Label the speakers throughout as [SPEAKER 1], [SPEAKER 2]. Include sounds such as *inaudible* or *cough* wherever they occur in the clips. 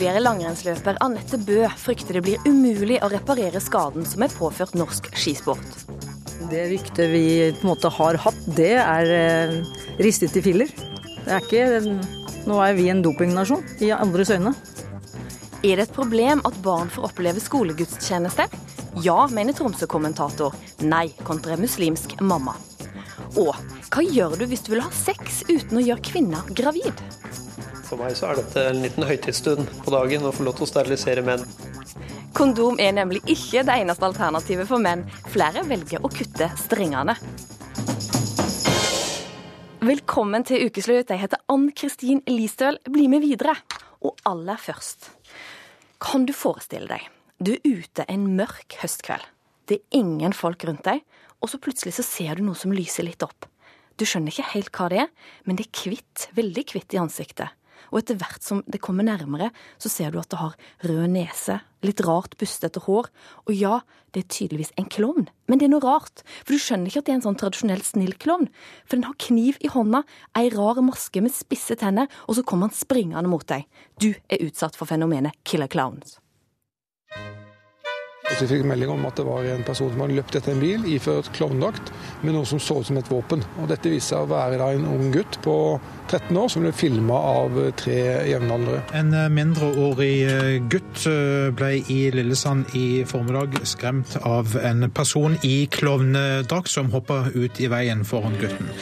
[SPEAKER 1] Tidligere langrennsløper Anette Bø frykter det blir umulig å reparere skaden som er påført norsk skisport.
[SPEAKER 2] Det ryktet vi på en måte har hatt, det er eh, ristet i filler. Det er ikke Nå er vi en dopingnasjon i andres øyne.
[SPEAKER 1] Er det et problem at barn får oppleve skolegudstjeneste? Ja, mener Tromsø-kommentator. Nei, kontra muslimsk mamma. Og hva gjør du hvis du vil ha sex uten å gjøre kvinner gravid?
[SPEAKER 3] For meg så er dette en liten høytidsstund på dagen å få lov til å sterilisere menn.
[SPEAKER 1] Kondom er nemlig ikke det eneste alternativet for menn. Flere velger å kutte strengene. Velkommen til ukeslutt. Jeg heter Ann Kristin Listøl. Bli med videre. Og aller først, kan du forestille deg, du er ute en mørk høstkveld. Det er ingen folk rundt deg, og så plutselig så ser du noe som lyser litt opp. Du skjønner ikke helt hva det er, men det er kvitt, veldig kvitt i ansiktet. Og etter hvert som det kommer nærmere, så ser du at det har rød nese, litt rart bustete hår, og ja, det er tydeligvis en klovn. Men det er noe rart, for du skjønner ikke at det er en sånn tradisjonell snill klovn. For den har kniv i hånda, ei rar maske med spisse tenner, og så kommer han springende mot deg. Du er utsatt for fenomenet killer clowns.
[SPEAKER 4] Vi fikk melding om at det var en person som hadde løpt etter en bil iført klovndrakt med noe som så ut som et våpen. Og Dette viste seg å være en ung gutt på 13 år som ble filma av tre jevnaldrende.
[SPEAKER 5] En mindreårig eh, gutt eh, ble i Lillesand i formiddag skremt av en person i klovnedrakt som hoppa ut i veien foran gutten.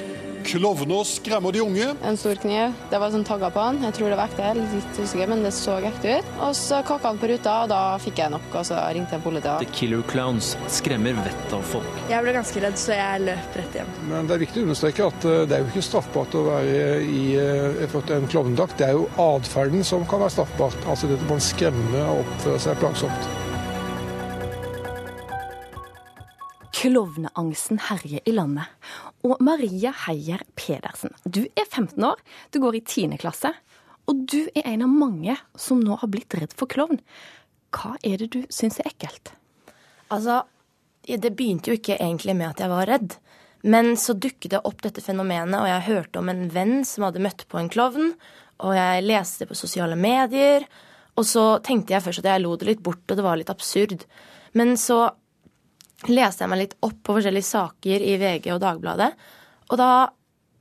[SPEAKER 6] Klovner skremmer de unge.
[SPEAKER 7] En stor kniv. Det var sånn tagger på han. Jeg tror det var ekte, litt usikker, men det så ekte ut. Og så kakka han på ruta, og da fikk jeg nok, og så ringte jeg politiet.
[SPEAKER 8] The Killer Clowns skremmer vettet av folk.
[SPEAKER 9] Jeg ble ganske redd, så jeg løp rett hjem.
[SPEAKER 4] Men det er viktig å understreke at eh, det er jo ikke straffbart å være i eh, en klovnedrakt. Det er jo atferden som kan være straffbart. Altså det at man skremmer og oppfører seg plagsomt.
[SPEAKER 1] Klovneangsten herjer i landet. Og Maria Heier Pedersen, du er 15 år, du går i 10. klasse. Og du er en av mange som nå har blitt redd for klovn. Hva er det du syns er ekkelt?
[SPEAKER 9] Altså, det begynte jo ikke egentlig med at jeg var redd. Men så dukket det opp dette fenomenet, og jeg hørte om en venn som hadde møtt på en klovn. Og jeg leste det på sosiale medier. Og så tenkte jeg først at jeg lo det litt bort, og det var litt absurd. Men så leste jeg meg litt opp på forskjellige saker i VG og Dagbladet. Og da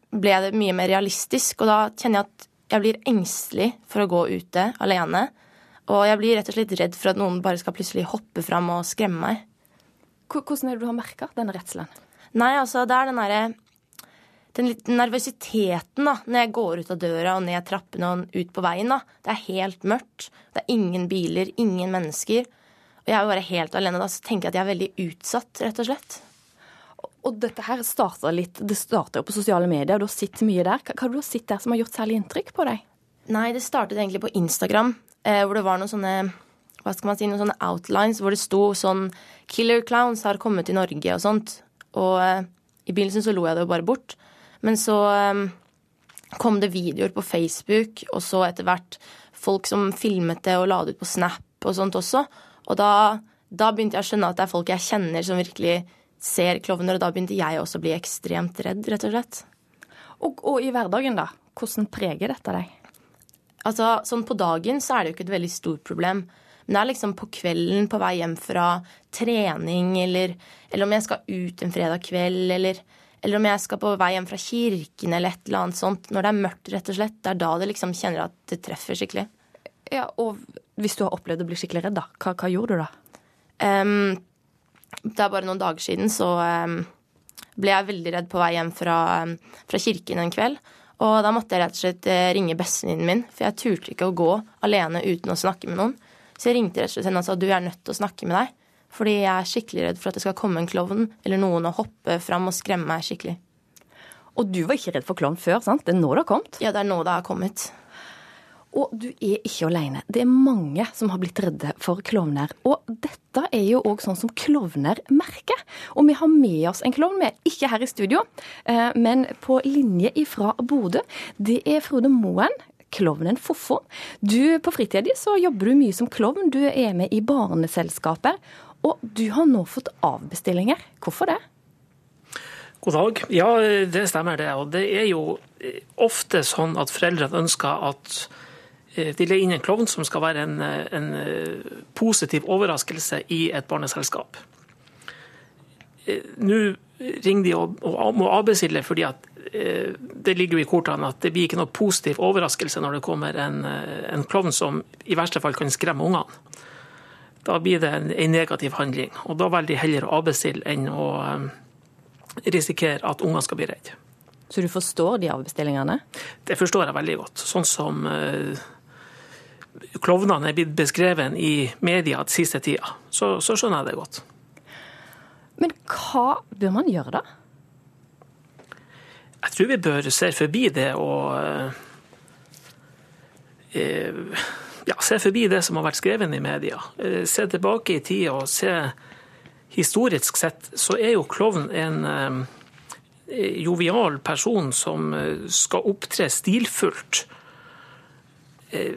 [SPEAKER 9] ble det mye mer realistisk, og da kjenner jeg at jeg blir engstelig for å gå ute alene. Og jeg blir rett og slett redd for at noen bare skal plutselig hoppe fram og skremme meg.
[SPEAKER 1] Hvordan er det du har merka denne redselen?
[SPEAKER 9] Nei, altså det er den derre den litt nervøsiteten da, når jeg går ut av døra og ned trappene og ut på veien. da. Det er helt mørkt. Det er ingen biler, ingen mennesker. Jeg er jo bare helt alene da, så tenker jeg at jeg er veldig utsatt, rett og slett.
[SPEAKER 1] Og dette her starta litt Det starta jo på sosiale medier, og du har sett mye der. Hva har du sett der som har gjort særlig inntrykk på deg?
[SPEAKER 9] Nei, det startet egentlig på Instagram, eh, hvor det var noen sånne hva skal man si, noen sånne outlines hvor det sto sånn 'Killer clowns har kommet til Norge' og sånt. Og eh, i begynnelsen så lo jeg det jo bare bort. Men så eh, kom det videoer på Facebook, og så etter hvert folk som filmet det og la det ut på Snap og sånt også. Og da, da, begynte jeg å skjønne at det er folk jeg kjenner som virkelig ser klovner, og da begynte jeg også å bli ekstremt redd, rett og slett.
[SPEAKER 1] Og, og i hverdagen, da? Hvordan preger dette deg?
[SPEAKER 9] Altså, sånn på dagen så er det jo ikke et veldig stort problem. Men det er liksom på kvelden på vei hjem fra trening, eller, eller om jeg skal ut en fredag kveld, eller, eller, om jeg skal på vei hjem fra kirken, eller et eller annet sånt. Når det er mørkt, rett og slett. Det er da det liksom kjenner at det treffer skikkelig.
[SPEAKER 1] Ja, Og hvis du har opplevd å bli skikkelig redd, da, hva, hva gjorde du da?
[SPEAKER 9] Um, det er bare noen dager siden så um, ble jeg veldig redd på vei hjem fra, um, fra, kirken en kveld. Og da måtte jeg rett og slett uh, ringe bestevenninnen min, for jeg turte ikke å gå alene uten å snakke med noen. Så jeg ringte rett og slett henne og sa du er nødt til å snakke med deg. Fordi jeg er skikkelig redd for at det skal komme en klovn eller noen og hoppe fram og skremme meg skikkelig.
[SPEAKER 1] Og du var ikke redd for klovn før, sant? Det er nå det har kommet?
[SPEAKER 9] Ja, det er nå det har kommet.
[SPEAKER 1] Og du er ikke alene. Det er mange som har blitt redde for klovner. Og dette er jo òg sånn som klovner merker. Og vi har med oss en klovn med, ikke her i studio, eh, men på linje ifra Bodø. Det er Frode Moen. Klovnen Foffo. Du, På fritida så jobber du mye som klovn. Du er med i barneselskaper. Og du har nå fått avbestillinger. Hvorfor det?
[SPEAKER 10] God dag. Ja, det stemmer det. Og det er jo ofte sånn at foreldrene ønsker at de leier inn en klovn som skal være en, en positiv overraskelse i et barneselskap. Nå ringer de og, og må avbestille fordi at det ligger jo i kortene at det blir ikke noe positiv overraskelse når det kommer en, en klovn som i verste fall kan skremme ungene. Da blir det en, en negativ handling. og Da velger de heller å avbestille enn å risikere at ungene skal bli redde.
[SPEAKER 1] Så du forstår de avbestillingene?
[SPEAKER 10] Det forstår jeg veldig godt. Sånn som uh, klovnene er blitt beskrevet i media den siste tida, så, så, skjønner jeg det godt.
[SPEAKER 1] Men hva bør man gjøre da?
[SPEAKER 10] Jeg tror vi bør se forbi det og uh, ja, se forbi det som har vært skrevet i media. Uh, se tilbake i tid og se Historisk sett så er jo klovn en Eh, jovial person som eh, skal opptre stilfullt. Eh,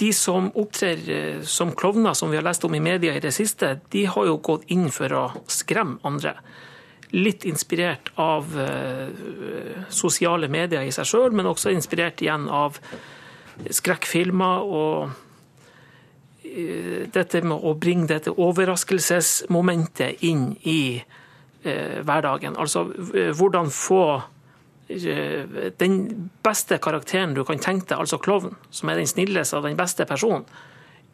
[SPEAKER 10] de som opptrer som klovner, som vi har lest om i media i det siste, de har jo gått inn for å skremme andre. Litt inspirert av sosiale medier i seg sjøl, men også inspirert igjen av skrekkfilmer og dette med å bringe dette overraskelsesmomentet inn i Eh, hverdagen. Altså eh, hvordan få eh, den beste karakteren du kan tenke deg, altså klovn, som er den snilleste og den beste personen,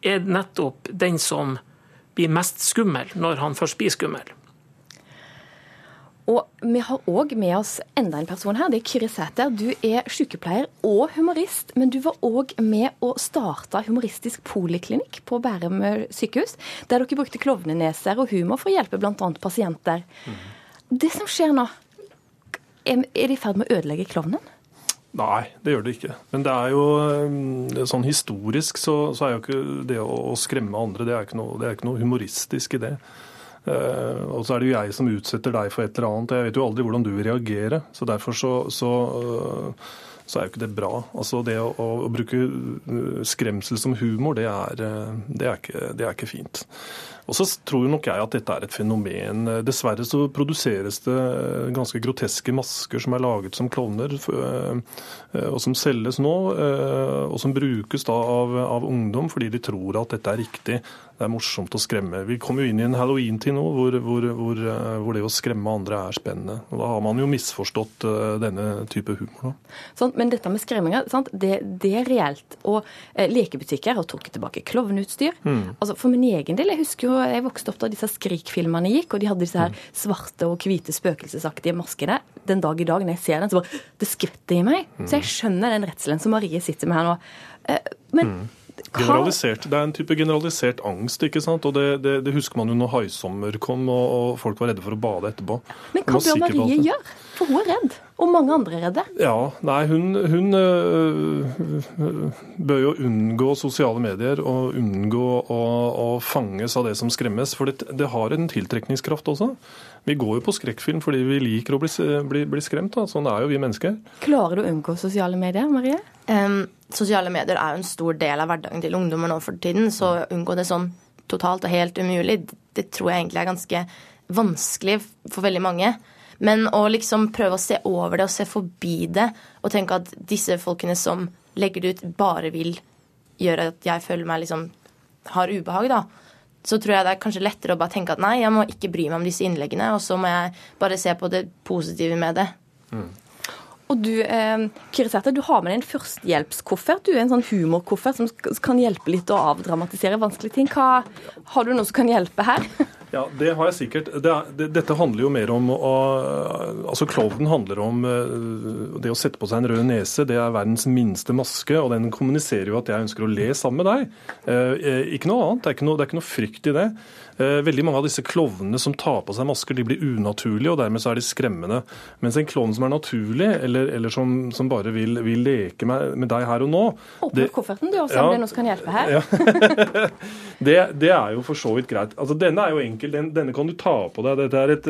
[SPEAKER 10] er nettopp den som blir mest skummel når han først blir skummel.
[SPEAKER 1] Og vi har òg med oss enda en person her. Det er Kyrre Sæter. Du er sykepleier og humorist, men du var òg med å starte humoristisk poliklinikk på Bærum sykehus, der dere brukte klovneneser og humor for å hjelpe bl.a. pasienter. Mm. Det som skjer nå, er det i ferd med å ødelegge klovnen?
[SPEAKER 11] Nei, det gjør det ikke. Men det er jo sånn historisk så, så, er jo ikke det å, skremme andre det er noe, det er ikke noe humoristisk i det. Uh, og så er det jo jeg som utsetter deg for et eller annet. Jeg vet jo aldri hvordan du vil reagere. Så derfor så, så, uh, så er jo ikke det bra. Altså Det å, å, å bruke eh, skremsel som humor, det er, det er, ikke, det er ikke fint. Og så tror nok jeg at dette er et fenomen. Dessverre så produseres det ganske groteske masker som er laget som klovner, eh, og som selges nå. Eh, og som brukes da av, av ungdom fordi de tror at dette er riktig. Det er morsomt å skremme. Vi kommer jo inn i en halloween-tid nå hvor, hvor, hvor, eh, hvor, det å skremme andre er spennende. Og Da har man jo misforstått denne type humor.
[SPEAKER 1] Sånn, men dette med skremminger, det, det, er reelt. Og eh, lekebutikker har trukket tilbake klovneutstyr. Mm. Altså, for min egen del, jeg husker jo jeg vokste opp da disse Skrik-filmene gikk, og de hadde disse her svarte og hvite spøkelsesaktige maskene. Den dag i dag, når jeg ser den, så bare Det skvetter i meg. Så jeg skjønner den redselen som Marie sitter med her nå. Eh, men mm.
[SPEAKER 11] Generalisert, Det er en type generalisert angst. ikke sant? Og Det, det, det husker man jo når haisommer kom og, og, folk var redde for å bade etterpå.
[SPEAKER 1] Men hva bør Marie gjøre? For hun er redd. Og mange andre er redde.
[SPEAKER 11] Ja, nei, hun, hun øh, bør jo unngå sosiale medier og unngå å, å fanges av det som skremmes. For det, det, har en tiltrekningskraft også. Vi går jo på skrekkfilm fordi vi liker å bli, bli, bli skremt. Da. Sånn er jo vi mennesker.
[SPEAKER 1] Klarer du å unngå sosiale medier, Marie? Um,
[SPEAKER 9] sosiale medier er jo en stor del av hverdagen til ungdommer nå for tiden, så å unngå det sånn totalt og helt umulig, det tror jeg egentlig er ganske vanskelig for veldig mange. Men å liksom prøve å se over det og se forbi det og tenke at disse folkene som legger det ut, bare vil gjøre at jeg føler meg liksom har ubehag, da. Så tror jeg det er kanskje lettere å bare tenke at nei, jeg må ikke bry meg om disse innleggene, og så må jeg bare se på det positive med det. Mm.
[SPEAKER 1] Og du, eh, Kyrre Sæther, du har med deg en førstehjelpskoffert. Du er en sånn humorkoffert som kan hjelpe litt å avdramatisere vanskelige ting. Hva, har du noe som kan hjelpe her? *laughs*
[SPEAKER 11] Ja, det har jeg sikkert. Det det, dette handler jo mer om å Altså, Klovnen handler om uh, det å sette på seg en rød nese. Det er verdens minste maske, og den kommuniserer jo at jeg ønsker å le sammen med deg. Eh, ikke noe annet. Det er ikke noe, det er ikke noe frykt i det. Eh, veldig mange av disse klovnene som tar på seg masker, de blir unaturlige, og dermed så er de skremmende. Mens en klovn som er naturlig, eller, eller som, som, bare vil, vil, leke med, med, deg her og nå
[SPEAKER 1] Åpne kofferten du også, ja, om det er noe som kan hjelpe her. *laughs*
[SPEAKER 11] Ja. *laughs* det, det, er jo for så vidt greit. Altså, Denne er jo enkel enkel. Den, denne kan du ta på deg. Dette er et,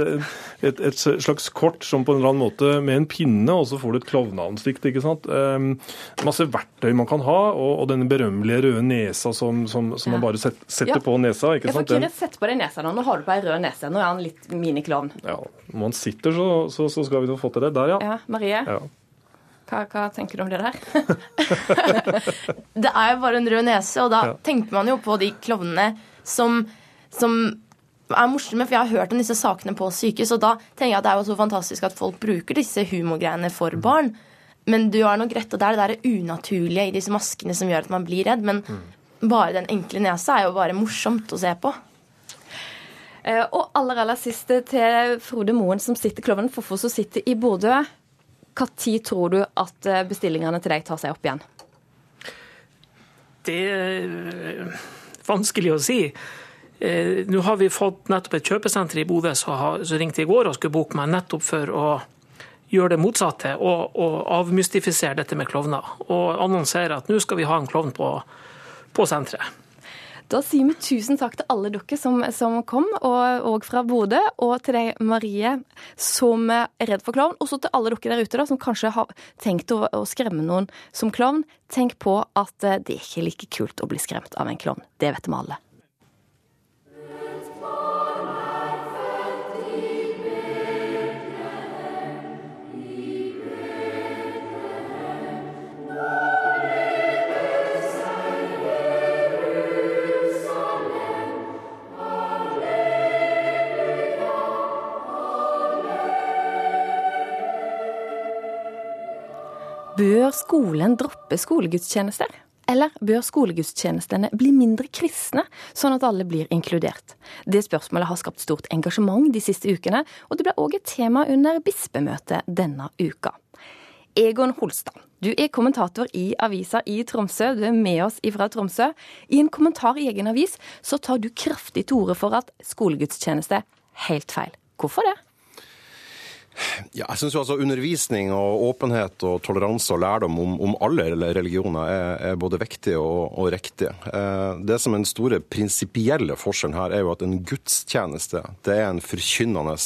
[SPEAKER 11] et, et, slags kort som på en eller annen måte med en pinne, og så får du et klovneansikt. ikke sant? Um, masse verktøy man kan ha, og, og denne berømmelige røde nesa som, som, som man bare set, setter ja. på nesa. ikke sant?
[SPEAKER 1] Får ikke sett på deg nesa nå. Nå har du på ei rød nese. Nå er han litt miniklovn.
[SPEAKER 11] Ja. Når man sitter, så, så, så skal vi få til det. Der, ja.
[SPEAKER 1] ja Marie? Ja. Hva, hva tenker du om det der? *laughs*
[SPEAKER 9] det er jo bare en rød nese, og da
[SPEAKER 1] Ja.
[SPEAKER 9] tenker man jo på de klovnene som, som er morsomme, for jeg har hørt om disse sakene på sykehus, og da tenker jeg at det er jo så fantastisk at folk bruker disse humorgreiene for barn. Men du har nok rett, og det er det der unaturlige i disse maskene som gjør at man blir redd. Men bare den enkle nesa er jo bare morsomt å se på.
[SPEAKER 1] Eh, Og aller aller siste til Frode Moen, som sitter klovnen Fofo, som sitter i Bodø. Tid tror du at eh, bestillingene til deg tar seg opp igjen?
[SPEAKER 10] Det er vanskelig å si. Eh, Nå har vi fått nettopp et kjøpesenter i Bodø som ringte i går og skulle booke meg nettopp for å gjøre det motsatte og, og avmystifisere dette med klovner. Og annonsere at nå skal vi ha en klovn på, på senteret.
[SPEAKER 1] Da sier vi tusen takk til alle dere som, som kom, og, og fra Bodø. Og til deg, Marie, som er redd for klovn. Og så til alle dere der ute da, som kanskje har tenkt å, å skremme noen som klovn. Tenk på at eh, det er ikke like kult å bli skremt av en klovn. Det vet vi alle. Bør skolen droppe skolegudstjenester? Eller bør skolegudstjenestene bli mindre kristne, sånn at alle blir inkludert? Det spørsmålet har skapt stort engasjement de siste ukene, og det ble òg et tema under bispemøtet denne uka. Egon Holstad, du er kommentator i avisa i Tromsø. Du er med oss ifra Tromsø. I en kommentar i egen avis så tar du kraftig til orde for at skolegudstjeneste er helt feil. Hvorfor det?
[SPEAKER 12] Ja, jeg synes jo altså Undervisning og åpenhet og toleranse og lærdom om, om alle religioner er, er både viktig og, og riktig. Eh, Det som er den store prinsipielle forskjellen her, er jo at en gudstjeneste det er en forkynnende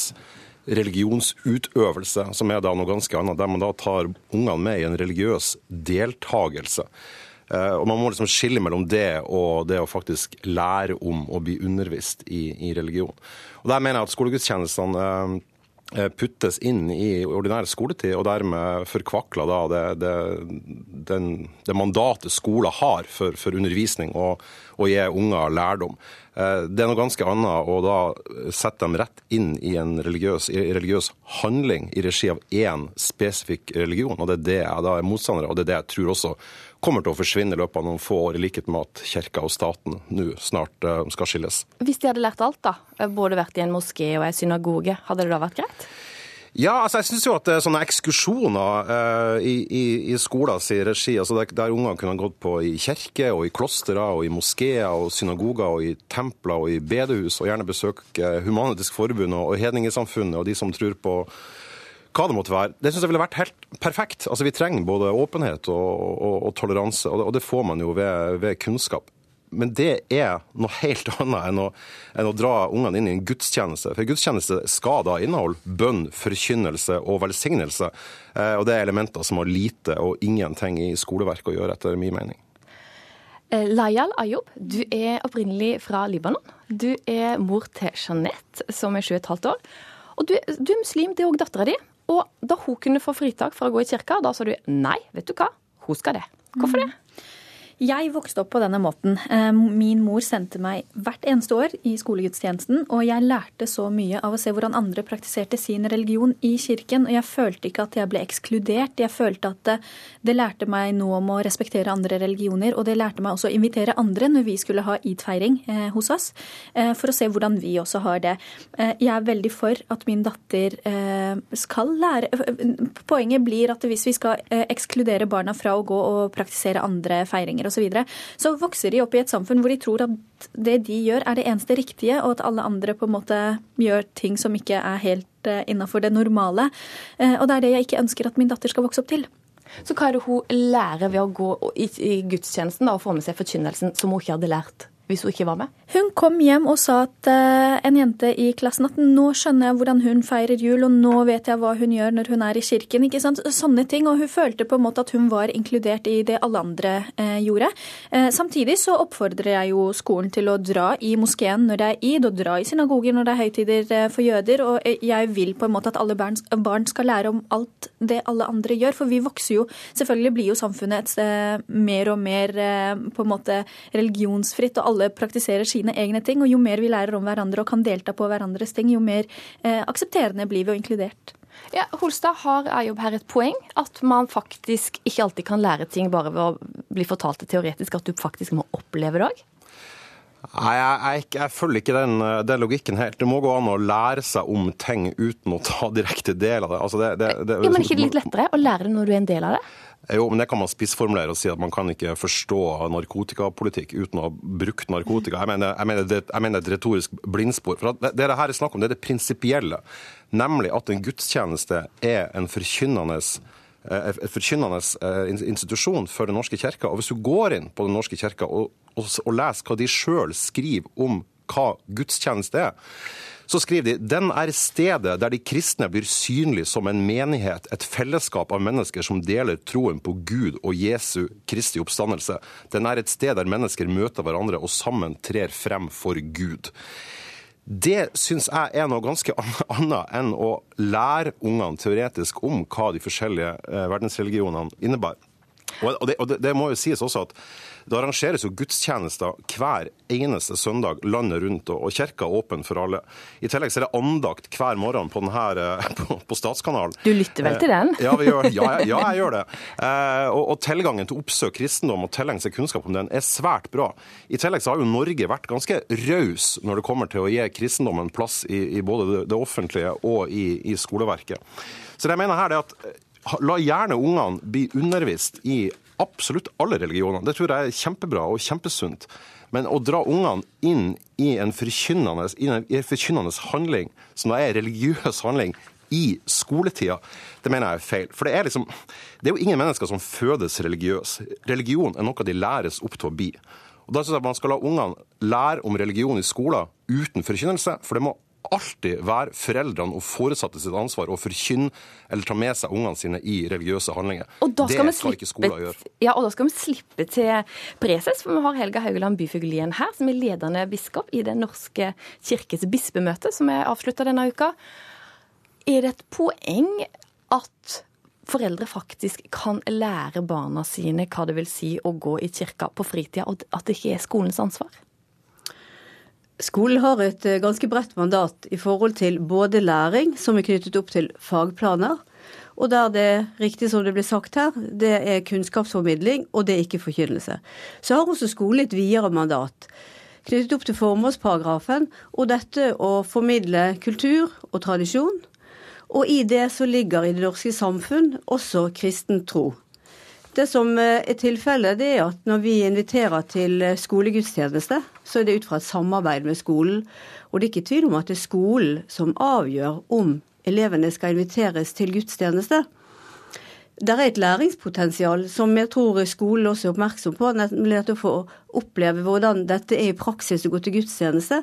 [SPEAKER 12] religionsutøvelse, som er da noe ganske annet, der man da tar ungene med i en religiøs deltagelse. Eh, Og Man må liksom skille mellom det og det å faktisk lære om å bli undervist i, i religion. Og Der mener jeg at skolegudstjenestene eh, puttes inn i ordinær skoletid, og dermed forkvakler da det, det, den, det mandatet skolen har for, for undervisning og å gi unger lærdom. Eh, Det er noe ganske annet å da sette dem rett inn i en religiøs, religiøs handling i regi av én spesifikk religion, og det er det jeg da er motstander av, og det er det jeg tror også kommer til å forsvinne i løpet av noen få år, i likhet med at kirka og staten nå snart eh, skal skilles.
[SPEAKER 1] Hvis de hadde lært alt, da, både vært i en moské og en synagoge, hadde det da vært greit?
[SPEAKER 12] Ja, altså jeg syns jo at er sånne ekskursjoner eh, i, i, i skolens regi, altså der, der ungene kunne gått på i kirke og i klostre og i moskeer og synagoger og i templer og i bedehus, og gjerne besøke Human-Etisk Forbund og, og Hedningesamfunnet og de som tror på hva det måtte være. Det syns jeg ville vært helt perfekt. Altså Vi trenger både åpenhet og, og, og toleranse, og det, og det får man jo ved, ved kunnskap. Men det er noe helt *laughs* annet enn å, enn å dra ungene inn i en gudstjeneste. For gudstjeneste skal da inneholde bønn, forkynnelse og velsignelse. Eh, og det er elementer som har lite og ingenting i skoleverket å gjøre, etter min mening.
[SPEAKER 1] Eh, Layal Ayob, du er opprinnelig fra Libanon. Du er mor til Jeanette, som er sju og et halvt år. Og du, du er muslim, det er òg dattera di. Og da hun kunne få fritak for å gå i kirka, da sa du nei, vet du hva, hun skal det. Hvorfor det?
[SPEAKER 13] Jeg vokste opp på denne måten. Eh, Min mor sendte meg hvert eneste år i skolegudstjenesten, og jeg lærte så mye av å se hvordan andre praktiserte sin religion i kirken, og jeg følte ikke at jeg ble ekskludert. Jeg følte at det, det lærte meg noe om å respektere andre religioner, og det lærte meg også å invitere andre når vi skulle ha id-feiring eh, hos oss, eh, for å se hvordan vi også har det. Jeg er veldig for at min datter skal lære Poenget blir at hvis vi skal ekskludere barna fra å gå og praktisere andre feiringer osv., så, så vokser de opp i et samfunn hvor de tror at det de gjør er det eneste riktige, og at alle andre på en måte gjør ting som ikke er helt eh, innafor det normale. Eh, Og det er det jeg ikke ønsker at min datter skal vokse opp til.
[SPEAKER 1] Så hva er det hun lærer ved å gå i, gudstjenesten da, og få med seg forkynnelsen som hun ikke hadde lært hvis hun ikke var med?
[SPEAKER 13] Hun kom hjem og sa at uh, en jente i klassen at nå skjønner jeg hvordan hun feirer jul, og nå vet jeg hva hun gjør når hun er i kirken. ikke sant? Sånne ting. Og hun følte på en måte at hun var inkludert i det alle andre uh, gjorde. Uh, samtidig så oppfordrer jeg jo skolen til å dra i moskeen når det er id, og dra i synagoger når det er høytider for jøder. Og jeg vil på en måte at alle barn, barn skal lære om alt det alle andre gjør. For vi vokser jo Selvfølgelig blir jo samfunnet et sted mer og mer på en måte religionsfritt. og alle praktiserer sine egne ting. Og jo mer vi lærer om hverandre og kan delta på hverandres ting, jo mer eh, aksepterende blir vi og inkludert.
[SPEAKER 1] Ja, Holstad har jobb her et poeng, at man faktisk ikke alltid kan lære ting bare ved å bli fortalt det teoretisk, at du faktisk må oppleve det òg?
[SPEAKER 12] Nei, jeg, jeg, jeg, følger ikke den, den, logikken helt. Det må gå an å lære seg om ting uten å ta direkte del av det. Altså det, det, det
[SPEAKER 1] ja, men ikke det litt lettere å lære det når du er en del av det?
[SPEAKER 12] Jo, men det kan man spissformulere og si at man kan ikke forstå narkotikapolitikk uten å ha brukt narkotika. Jeg mener, jeg mener, det, jeg mener et retorisk blindspor. For det, det her er snakk om, det er det prinsipielle. Nemlig at en gudstjeneste er en forkynnende en forkynnende eh, institusjon for Den norske kirka. Og hvis du går inn på Den norske kirka og, og, og leser hva de sjøl skriver om hva gudstjeneste er, så skriver de den er stedet der de kristne blir synlige som en menighet, et fellesskap av mennesker som deler troen på Gud og Jesu Kristi oppstandelse. Den er et sted der mennesker møter hverandre og sammen trer frem for Gud. Det syns jeg er noe ganske *laughs* annet enn å lære ungene teoretisk om hva de forskjellige eh, verdensreligionene innebærer. Og det, og det, det må jo sies også at det arrangeres jo gudstjenester hver eneste søndag landet rundt, og kirka er åpen for alle. I tillegg så er det andakt hver morgen på, denne, eh, *laughs* på, på Statskanalen.
[SPEAKER 1] Du lytter vel til den?
[SPEAKER 12] Eh, ja, gjør, ja, ja, jeg gjør det. Eh, og, og, tilgangen til å oppsøke kristendom og tilegne seg kunnskap om den er svært bra. I tillegg så har jo Norge vært ganske raus når det kommer til å gi kristendommen plass i, i både det, det, offentlige og i, i skoleverket. Så det jeg mener her er at La gjerne ungene bli undervist i absolutt alle religioner. Det tror jeg er kjempebra og kjempesunt. Men å dra ungene inn i en forkynnende, en forkynnende handling, som da er religiøs handling, i skoletida, det mener jeg er feil. For det er liksom Det er jo ingen mennesker som fødes religiøse. Religion er noe de læres opp til å bli. Og Da syns jeg man skal la ungene lære om religion i skolen uten forkynnelse, for det må alltid være foreldrene og foresatte sitt ansvar å forkynne eller ta med seg ungene sine i religiøse handlinger. det skal slippe, ikke skolen gjøre.
[SPEAKER 1] Ja, og da skal vi slippe til preses, for vi har Helga Haugeland Byfuglien her, som er ledende biskop i Den norske kirkes bispemøte, som er avslutta denne uka. Er det et poeng at foreldre faktisk kan lære barna sine hva det vil si å gå i kirka på fritida, og at det ikke er skolens ansvar?
[SPEAKER 14] Skolen har et eh, ganske bredt mandat i forhold til både læring, som er knyttet opp til fagplaner, og der det riktig som det ble sagt her, det er kunnskapsformidling, og det er ikke forkynnelse. Så har også skolen et videre mandat knyttet opp til formålsparagrafen, og dette å formidle kultur og tradisjon. Og i det så ligger i det norske samfunn også kristen tro. Det som eh, er tilfellet, det er at når vi inviterer til eh, skolegudstjeneste, så er det ut fra et samarbeid med skolen. Og det er ikke tvil om at det er skolen som avgjør om elevene skal inviteres til gudstjeneste. Det er et læringspotensial som jeg tror skolen også er oppmerksom på, nemlig at å få oppleve hvordan dette er i praksis å gå til gudstjeneste.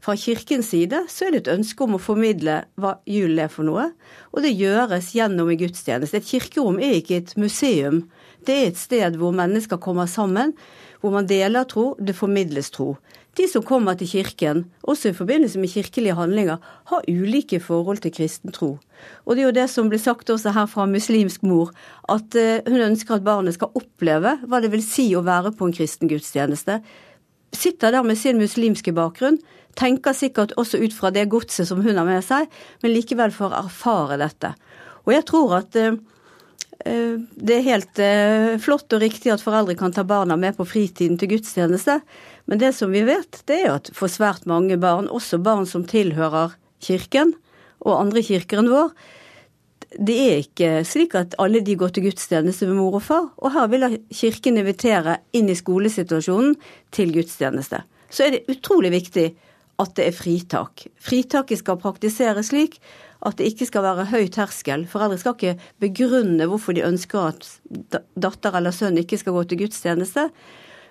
[SPEAKER 14] Fra kirkens side så er det et ønske om å formidle hva julen er for noe, og det gjøres gjennom en gudstjeneste. Et kirkerom er ikke et museum det er et sted hvor mennesker kommer sammen, hvor man deler tro, det formidles tro. De som kommer til kirken, også i forbindelse med kirkelige handlinger, har ulike forhold til kristen tro. Og det er jo det som ble sagt også her fra muslimsk mor, at eh, hun ønsker at barnet skal oppleve hva det vil si å være på en kristen gudstjeneste. Sitter der med sin muslimske bakgrunn, tenker sikkert også ut fra det godset som hun har med seg, men likevel får erfare dette. Og jeg tror at Eh, det er helt eh, flott og riktig at foreldre kan ta barna med på fritiden til gudstjeneste, men det som vi vet, det er at for svært mange barn, også barn som tilhører kirken og andre kirker enn vår, det er ikke slik at alle de går til gudstjeneste med mor og far. Og her vil Kirken invitere inn i skolesituasjonen til gudstjeneste. Så er det utrolig viktig at det er fritak. Fritaket skal praktiseres slik at det ikke skal være høy terskel. Foreldre skal ikke begrunne hvorfor de ønsker at datter eller sønn ikke skal gå til gudstjeneste.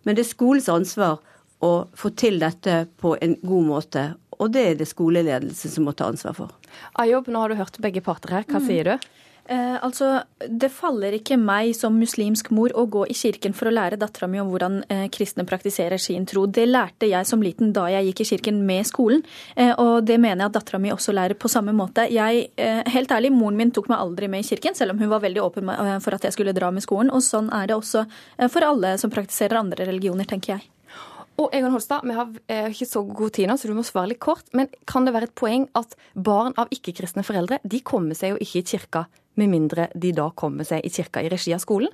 [SPEAKER 14] Men det er skolens ansvar å få til dette på en god måte. Og det er det skoleledelsen som må ta ansvar for.
[SPEAKER 1] Ayob, nå har du hørt begge parter her. Hva mm. sier du?
[SPEAKER 13] Eh, altså, Det faller ikke meg som muslimsk mor å gå i kirken for å lære dattera mi om hvordan eh, kristne praktiserer sin tro. Det lærte jeg som liten da jeg gikk i kirken med skolen, eh, og det mener jeg at dattera mi også lærer på samme måte. Jeg, eh, helt ærlig, Moren min tok meg aldri med i kirken, selv om hun var veldig åpen eh, for at jeg skulle dra med skolen. Og sånn er det også eh, for alle som praktiserer andre religioner, tenker jeg.
[SPEAKER 1] Og Egon Holstad, vi har ikke så god tid nå, så du må svare litt kort. Men kan det være et poeng at barn av ikke-kristne foreldre de kommer seg jo ikke i kirka med mindre de da kommer seg i kirka i regi av skolen?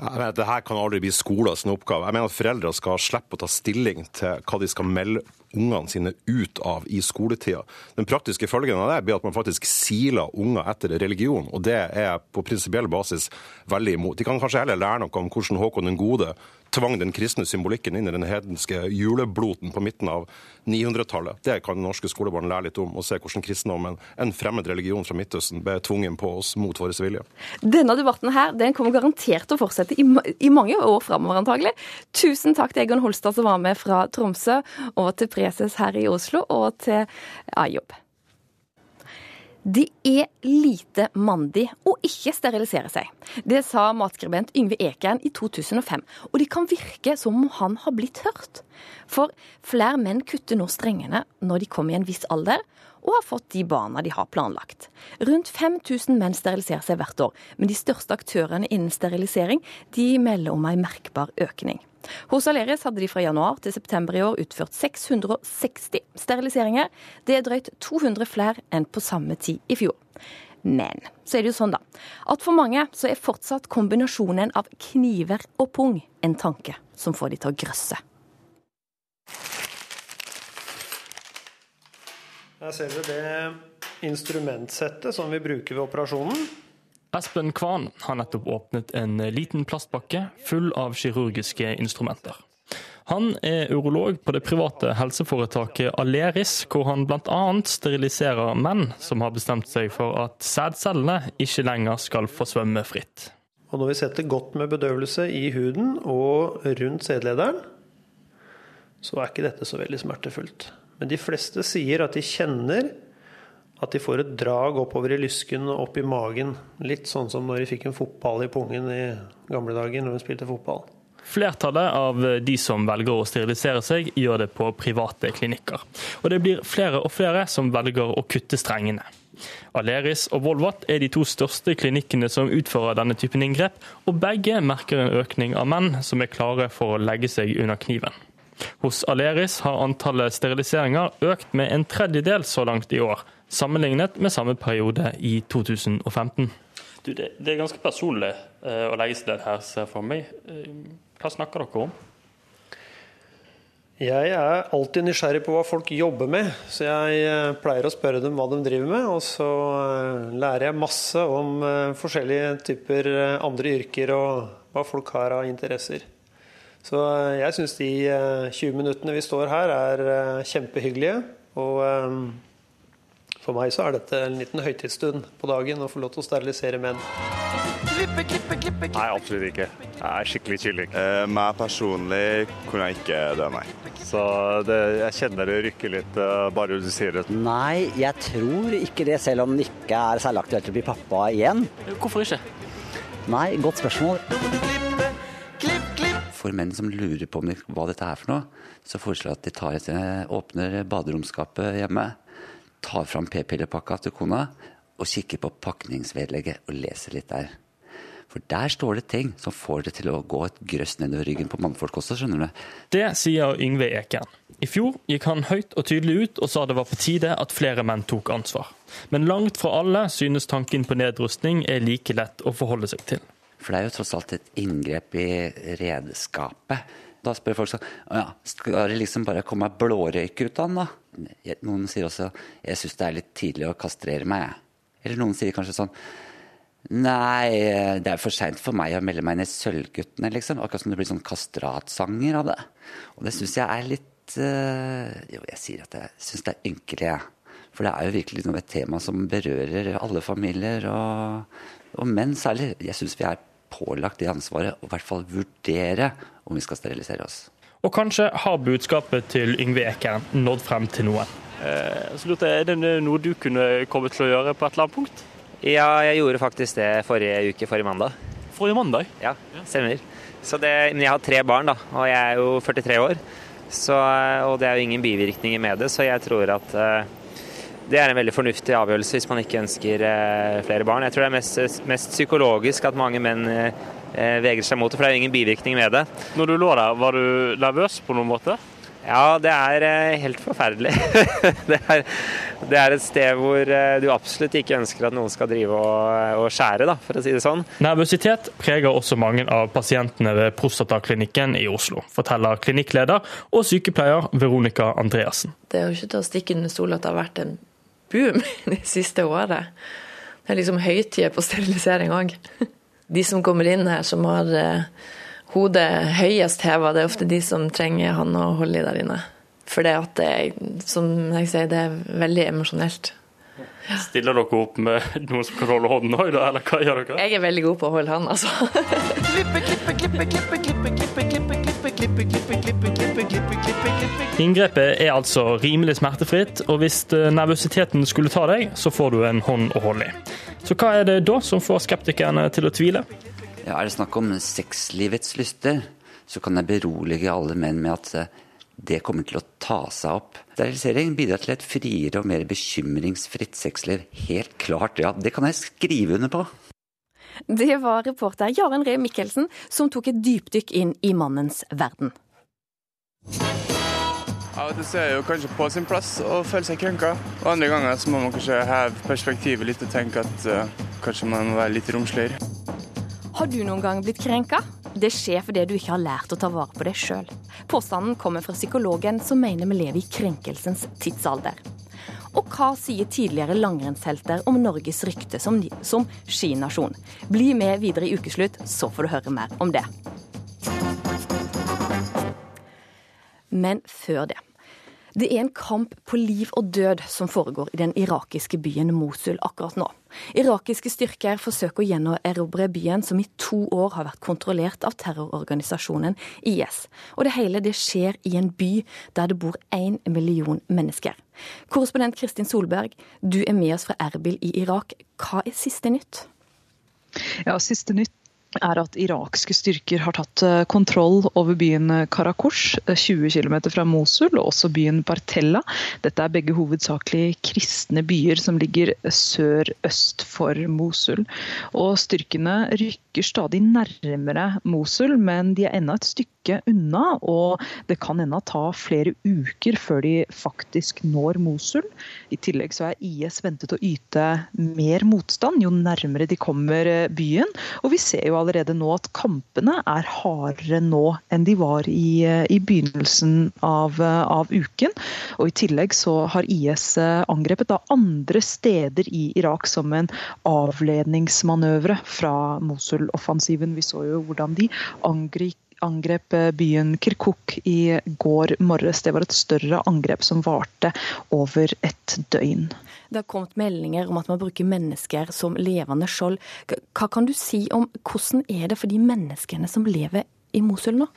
[SPEAKER 12] Jeg mener, dette kan aldri bli skolens oppgave. Jeg mener at Foreldre skal slippe å ta stilling til hva de skal melde ungene sine ut av i skoletida. Den praktiske følgen av det blir at man faktisk siler unger etter religion, og det er på prinsipiell basis veldig imot. De kan kanskje heller lære noe om hvordan Håkon den gode tvang den kristne symbolikken inn i den hedenske julebloten på midten av 900-tallet. Det kan norske skolebarn lære litt om, og se hvordan kristendommen, en fremmed religion fra Midtøsten, ble tvungen på oss mot vår vilje.
[SPEAKER 1] Denne debatten her, den kommer garantert til å fortsette i, i mange år framover, antagelig. Tusen takk til Egon Holstad som var med fra Tromsø, og til preses her i Oslo, og til Ayob. Det er lite mandig å ikke sterilisere seg. Det sa matskribent Yngve Ekern i 2005. Og det kan virke som om han har blitt hørt. For flere menn kutter nå strengene når de kommer i en viss alder, og har fått de barna de har planlagt. Rundt 5000 menn steriliserer seg hvert år, men de største aktørene innen sterilisering de melder om en merkbar økning. Hos Aleris hadde de fra januar til september i år utført 660 steriliseringer. Det er drøyt 200 flere enn på samme tid i fjor. Men så er det jo sånn da, at for mange så er fortsatt kombinasjonen av kniver og pung en tanke som får de til å grøsse.
[SPEAKER 3] Her ser dere det instrumentsettet som vi bruker ved operasjonen.
[SPEAKER 15] Espen Kvan har nettopp åpnet en liten plastpakke full av kirurgiske instrumenter. Han er urolog på det private helseforetaket Aleris, hvor han bl.a. steriliserer menn som har bestemt seg for at sædcellene ikke lenger skal få svømme fritt.
[SPEAKER 3] Og når vi setter godt med bedøvelse i huden og rundt sædlederen, så er ikke dette så veldig smertefullt. Men de fleste sier at de kjenner at de får et drag oppover i lysken og opp i magen. Litt sånn som når de fikk en fotball i pungen i gamle dager når de spilte fotball.
[SPEAKER 15] Flertallet av de som velger å sterilisere seg, gjør det på private klinikker. Og det blir flere og flere som velger å kutte strengene. Aleris og Volvat er de to største klinikkene som utfører denne typen inngrep, og begge merker en økning av menn som er klare for å legge seg under kniven. Hos Aleris har antallet steriliseringer økt med en tredjedel så langt i år, sammenlignet med samme periode i 2015.
[SPEAKER 16] Du, det, det, er ganske personlig uh, å legge seg ned her, ser jeg for meg. Uh, hva snakker dere om?
[SPEAKER 3] Jeg er alltid nysgjerrig på hva folk jobber med, så jeg uh, pleier å spørre dem hva de driver med. Og så lærer jeg masse om forskjellige typer andre yrker og hva folk har av interesser. Så jeg syns de 20 minuttene vi står her, er kjempehyggelige. Og for meg så er dette en liten høytidsstund på dagen å få lov til å sterilisere menn.
[SPEAKER 17] Klippe, klippe, klippe, nei, absolutt ikke. Jeg er skikkelig kylling. Eh, meg personlig kunne jeg ikke dø, nei. Så det, jeg kjenner det rykker litt uh, bare du sier det.
[SPEAKER 18] Nei, jeg tror ikke det, selv om det ikke er særlig aktuelt å bli pappa igjen.
[SPEAKER 16] Hvorfor ikke?
[SPEAKER 18] Nei, godt spørsmål.
[SPEAKER 19] For menn som lurer på hva dette er for noe, så foreslår jeg at de tar et, eh, åpner baderomsskapet hjemme tar fram p-pillepakka til kona og kikker på pakningsvedlegget og leser litt der. For der står det ting som får det til å gå et grøss nedover ryggen på mannfolk også, skjønner du.
[SPEAKER 15] Det sier Yngve Ekern. I fjor gikk han høyt og tydelig ut og sa det var på tide at flere menn tok ansvar. Men langt fra alle synes tanken på nedrustning er like lett å forholde seg til.
[SPEAKER 19] For det er jo tross alt et inngrep i redskapet. Da spør folk sånn ja, Skal det liksom bare komme blårøyk ut av den, da? Noen sier også jeg syns det er litt tidlig å kastrere meg. Eller noen sier kanskje sånn Nei, det er for seint for meg å melde meg inn i Sølvguttene, liksom. Akkurat som det blir sånn kastratsanger av det. Og det syns jeg er litt uh, Jo, jeg sier at jeg syns det er ynkelig, jeg. For det er jo virkelig noe, et tema som berører alle familier, og, og menn særlig. Jeg syns vi er pålagt det ansvaret å i hvert fall vurdere om vi skal sterilisere oss.
[SPEAKER 15] Og kanskje har budskapet til Yngve Ekern nådd frem til noen.
[SPEAKER 20] Eh, så lurte jeg, Er det noe du kunne komme til å gjøre på et eller annet punkt?
[SPEAKER 21] Ja, jeg gjorde faktisk det forrige uke, forrige mandag.
[SPEAKER 20] Forrige mandag?
[SPEAKER 21] Ja, stemmer. Så det, men jeg har tre barn, da, og jeg er jo 43 år. Så, og det er jo ingen bivirkninger med det, så jeg tror at eh, det er en veldig fornuftig avgjørelse hvis man ikke ønsker uh, flere barn. Jeg tror det er mest, mest psykologisk at mange menn uh, vegrer seg mot det, for det er jo ingen bivirkning med det.
[SPEAKER 20] Når du lå der, var du nervøs på noen måte?
[SPEAKER 21] Ja, det er helt forferdelig. *laughs* det, er, det, er, et sted hvor du absolutt ikke ønsker at noen skal drive og, og skjære, da, for å si det sånn.
[SPEAKER 15] Nervøsitet preger også mange av pasientene ved Prostataklinikken i Oslo, forteller klinikkleder og sykepleier Veronica Andreassen.
[SPEAKER 22] Det er jo ikke til å stikke under stol at det har vært en boom *laughs* de siste året. Det er liksom høytider på sterilisering òg de som kommer inn her, som har eh, hodet høyest heva, det er ofte de som trenger han å holde i der inne. For det, at det, er, som jeg sier, det er veldig emosjonelt.
[SPEAKER 20] Ja. Stiller dere opp med *laughs* noen som kan holde hånden òg, eller hva gjør dere?
[SPEAKER 22] Jeg er veldig god på å holde han, altså. *laughs*
[SPEAKER 6] klippe, klippe, klippe, klippe, klippe, klippe, klippe klippe, klippe, klippe,
[SPEAKER 15] Inngrepet er altså rimelig smertefritt, og hvis nervøsiteten skulle ta deg, så får du en hånd å holde i. Så hva er det da som får skeptikerne til å tvile?
[SPEAKER 19] Ja, Er det snakk om sexlivets lyster, så kan jeg berolige alle menn med at det kommer til å ta seg opp. Sterilisering bidrar til et friere og mer bekymringsfritt sexliv. Helt klart, ja. Det kan jeg skrive under på.
[SPEAKER 1] Det var reporter Jaren Ree Mikkelsen som tok et dypdykk inn i mannens verden.
[SPEAKER 23] Av og til er det jo kanskje på sin plass å føle seg krenka. Og andre ganger så må man kanskje heve perspektivet litt og tenke at uh, kanskje man må være litt romsligere.
[SPEAKER 1] Har du noen gang blitt krenka? Det skjer fordi du ikke har lært å ta vare på deg sjøl. Påstanden kommer fra psykologen som mener vi lever i krenkelsens tidsalder. Og hva sier tidligere langrennshelter om Norges rykte som, som skinasjon? Bli med videre i Ukeslutt, så får du høre mer om det. Men før det. Det er en kamp på liv og død som foregår i den irakiske byen Mosul akkurat nå. Irakiske styrker forsøker å gjenerobre byen som i to år har vært kontrollert av terrororganisasjonen IS. Og det hele det skjer i en by der det bor én million mennesker. Korrespondent Kristin Solberg, du er med oss fra Erbil i Irak. Hva er siste nytt?
[SPEAKER 24] Ja, Siste nytt er at irakske styrker har tatt kontroll over byen Karakush, 20 km fra Mosul, og også byen Bartella. Dette er begge hovedsakelig kristne byer som ligger sør-øst for Mosul. Og styrkene rykker stadig nærmere Mosul, men de er ennå et stykke unna. Og det kan ennå ta flere uker før de faktisk når Mosul. I tillegg så er IS ventet å yte mer motstand jo nærmere de kommer byen. Og vi ser jo allerede nå at kampene er hardere nå enn de var i, i begynnelsen av, av, uken. Og I tillegg så har IS angrepet da andre steder i Irak som en avledningsmanøvre fra Mosul-offensiven. Vi så jo hvordan de angrep angrep byen Kirkuk i går morges. Det var et større angrep som varte over et døgn.
[SPEAKER 1] Det har kommet meldinger om at man bruker mennesker som levende skjold. Hva kan du si om hvordan er det for de menneskene som lever i Mosul nå?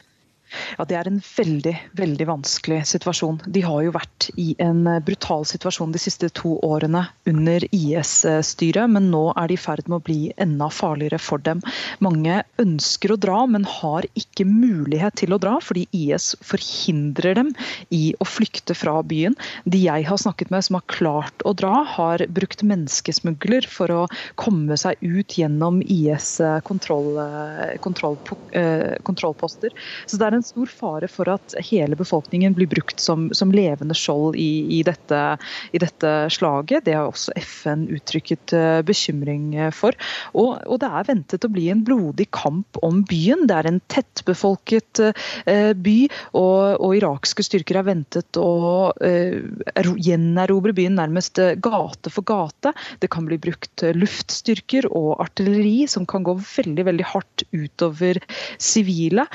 [SPEAKER 24] Ja, Det er en veldig veldig vanskelig situasjon. De har jo vært i en brutal situasjon de siste to årene under IS-styret, men nå er de i ferd med å bli enda farligere for dem. Mange ønsker å dra, men har ikke mulighet til å dra, fordi IS forhindrer dem i å flykte fra byen. De jeg har snakket med som har klart å dra, har brukt menneskesmugler for å komme seg ut gjennom IS kontroll, kontroll, kontrollposter. Så det er en stor fare for at hele befolkningen blir brukt som, som levende skjold i, i, dette, i, dette, slaget. Det har også FN uttrykket bekymring for. Og, og, det er ventet å bli en blodig kamp om byen. Det er en tettbefolket by, og, og irakske styrker er ventet å uh, gjenerobre byen nærmest gate for gate. Det kan bli brukt luftstyrker og artilleri, som kan gå veldig veldig hardt utover sivile.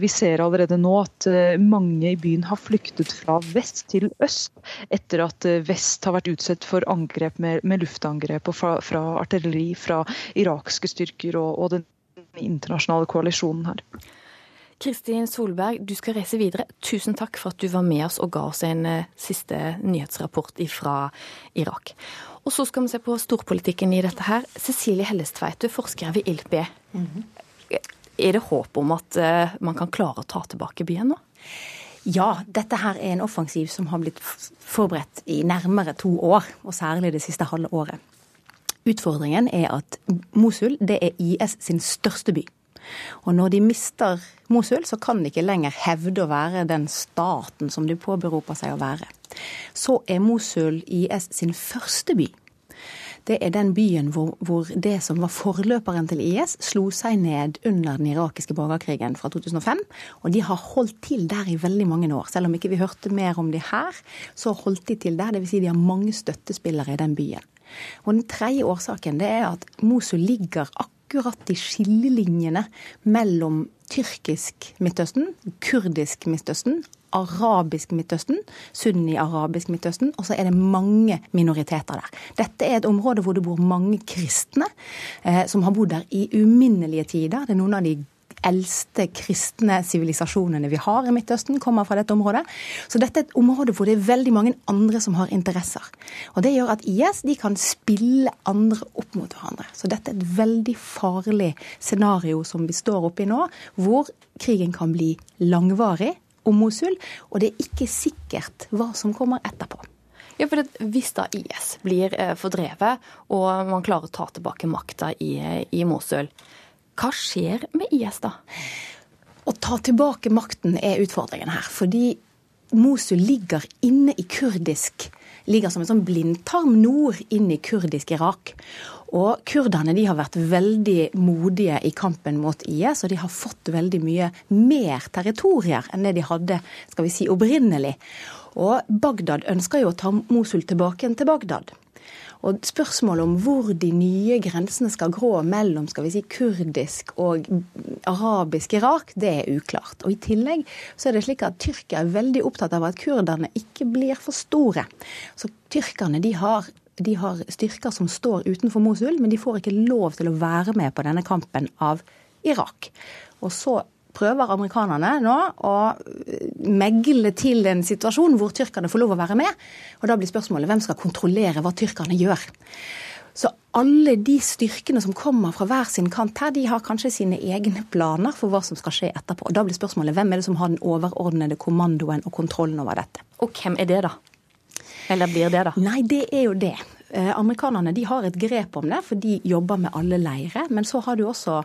[SPEAKER 24] Vi ser allerede nå at mange i byen har flyktet fra vest til øst, etter at vest har vært utsatt for angrep med, med luftangrep og fra, fra, artilleri fra irakske styrker og, og den internasjonale koalisjonen her.
[SPEAKER 1] Kristin Solberg, du skal reise videre. Tusen takk for at du var med oss og ga oss en uh, siste nyhetsrapport fra Irak. Og så skal vi se på storpolitikken i dette her. Cecilie Hellestveit, du er forsker ved ILP. Mm -hmm. Er det håp om at uh, man kan klare å ta tilbake byen nå?
[SPEAKER 25] Ja, dette her er en offensiv som har blitt forberedt i nærmere to år, og særlig det siste halve året. Utfordringen er at Mosul det er IS sin største by. Og når de mister Mosul, så kan de ikke lenger hevde å være den staten som de påberoper seg å være. Så er Mosul IS sin første by. Det er den byen hvor, hvor, det som var forløperen til IS, slo seg ned under den irakiske borgerkrigen fra 2005. Og de har holdt til der i veldig mange år. Selv om ikke vi hørte mer om de her, så holdt de til der. Dvs. Si de har mange støttespillere i den byen. Og den tredje årsaken det er at Mosul ligger akkurat i skillelinjene mellom tyrkisk Midtøsten, kurdisk Midtøsten, arabisk Midtøsten, sunni-arabisk Midtøsten, og så er det mange minoriteter der. Dette er et område hvor det bor mange kristne, eh, som har bodd der i uminnelige tider. Det er noen av de eldste kristne sivilisasjonene vi har i Midtøsten, kommer fra dette området. Så dette er et område hvor det er veldig mange andre som har interesser. Og Det gjør at IS de kan spille andre opp mot hverandre. Så dette er et veldig farlig scenario som vi står oppe i nå, hvor krigen kan bli langvarig om Mosul, og det er ikke sikkert hva som kommer etterpå.
[SPEAKER 1] Ja, for Hvis da IS blir eh, fordrevet og man klarer å ta tilbake makta i, i Mosul, hva skjer med IS da?
[SPEAKER 25] Å ta tilbake makten er utfordringen her. Fordi Mosul ligger inne i kurdisk ligger som en sånn blindtarm nord inn i kurdisk Irak. Og kurderne de har vært veldig modige i kampen mot IS, og de har fått veldig mye mer territorier enn det de hadde skal vi si, opprinnelig. Og Bagdad ønsker jo å ta Mosul tilbake til Bagdad. Og spørsmålet om hvor de nye grensene skal grå mellom skal vi si, kurdisk og arabisk Irak, det er uklart. Og I tillegg så er det slik at Tyrkia er veldig opptatt av at kurderne ikke blir for store. Så tyrkerne de har de har styrker som står utenfor Mosul, men de får ikke lov til å være med på denne kampen av Irak. Og så prøver amerikanerne nå å megle til en situasjon hvor tyrkerne får lov å være med. Og da blir spørsmålet hvem skal kontrollere hva tyrkerne gjør. Så alle de styrkene som kommer fra hver sin kant her, de har kanskje sine egne planer for hva som skal skje etterpå. Og da blir spørsmålet hvem er det som har den overordnede kommandoen og kontrollen over dette.
[SPEAKER 1] Og hvem er det, da? Eller blir det, da?
[SPEAKER 25] Nei, det er jo det. Eh, amerikanerne de har et grep om det, for de jobber med alle leirer. Men så har du også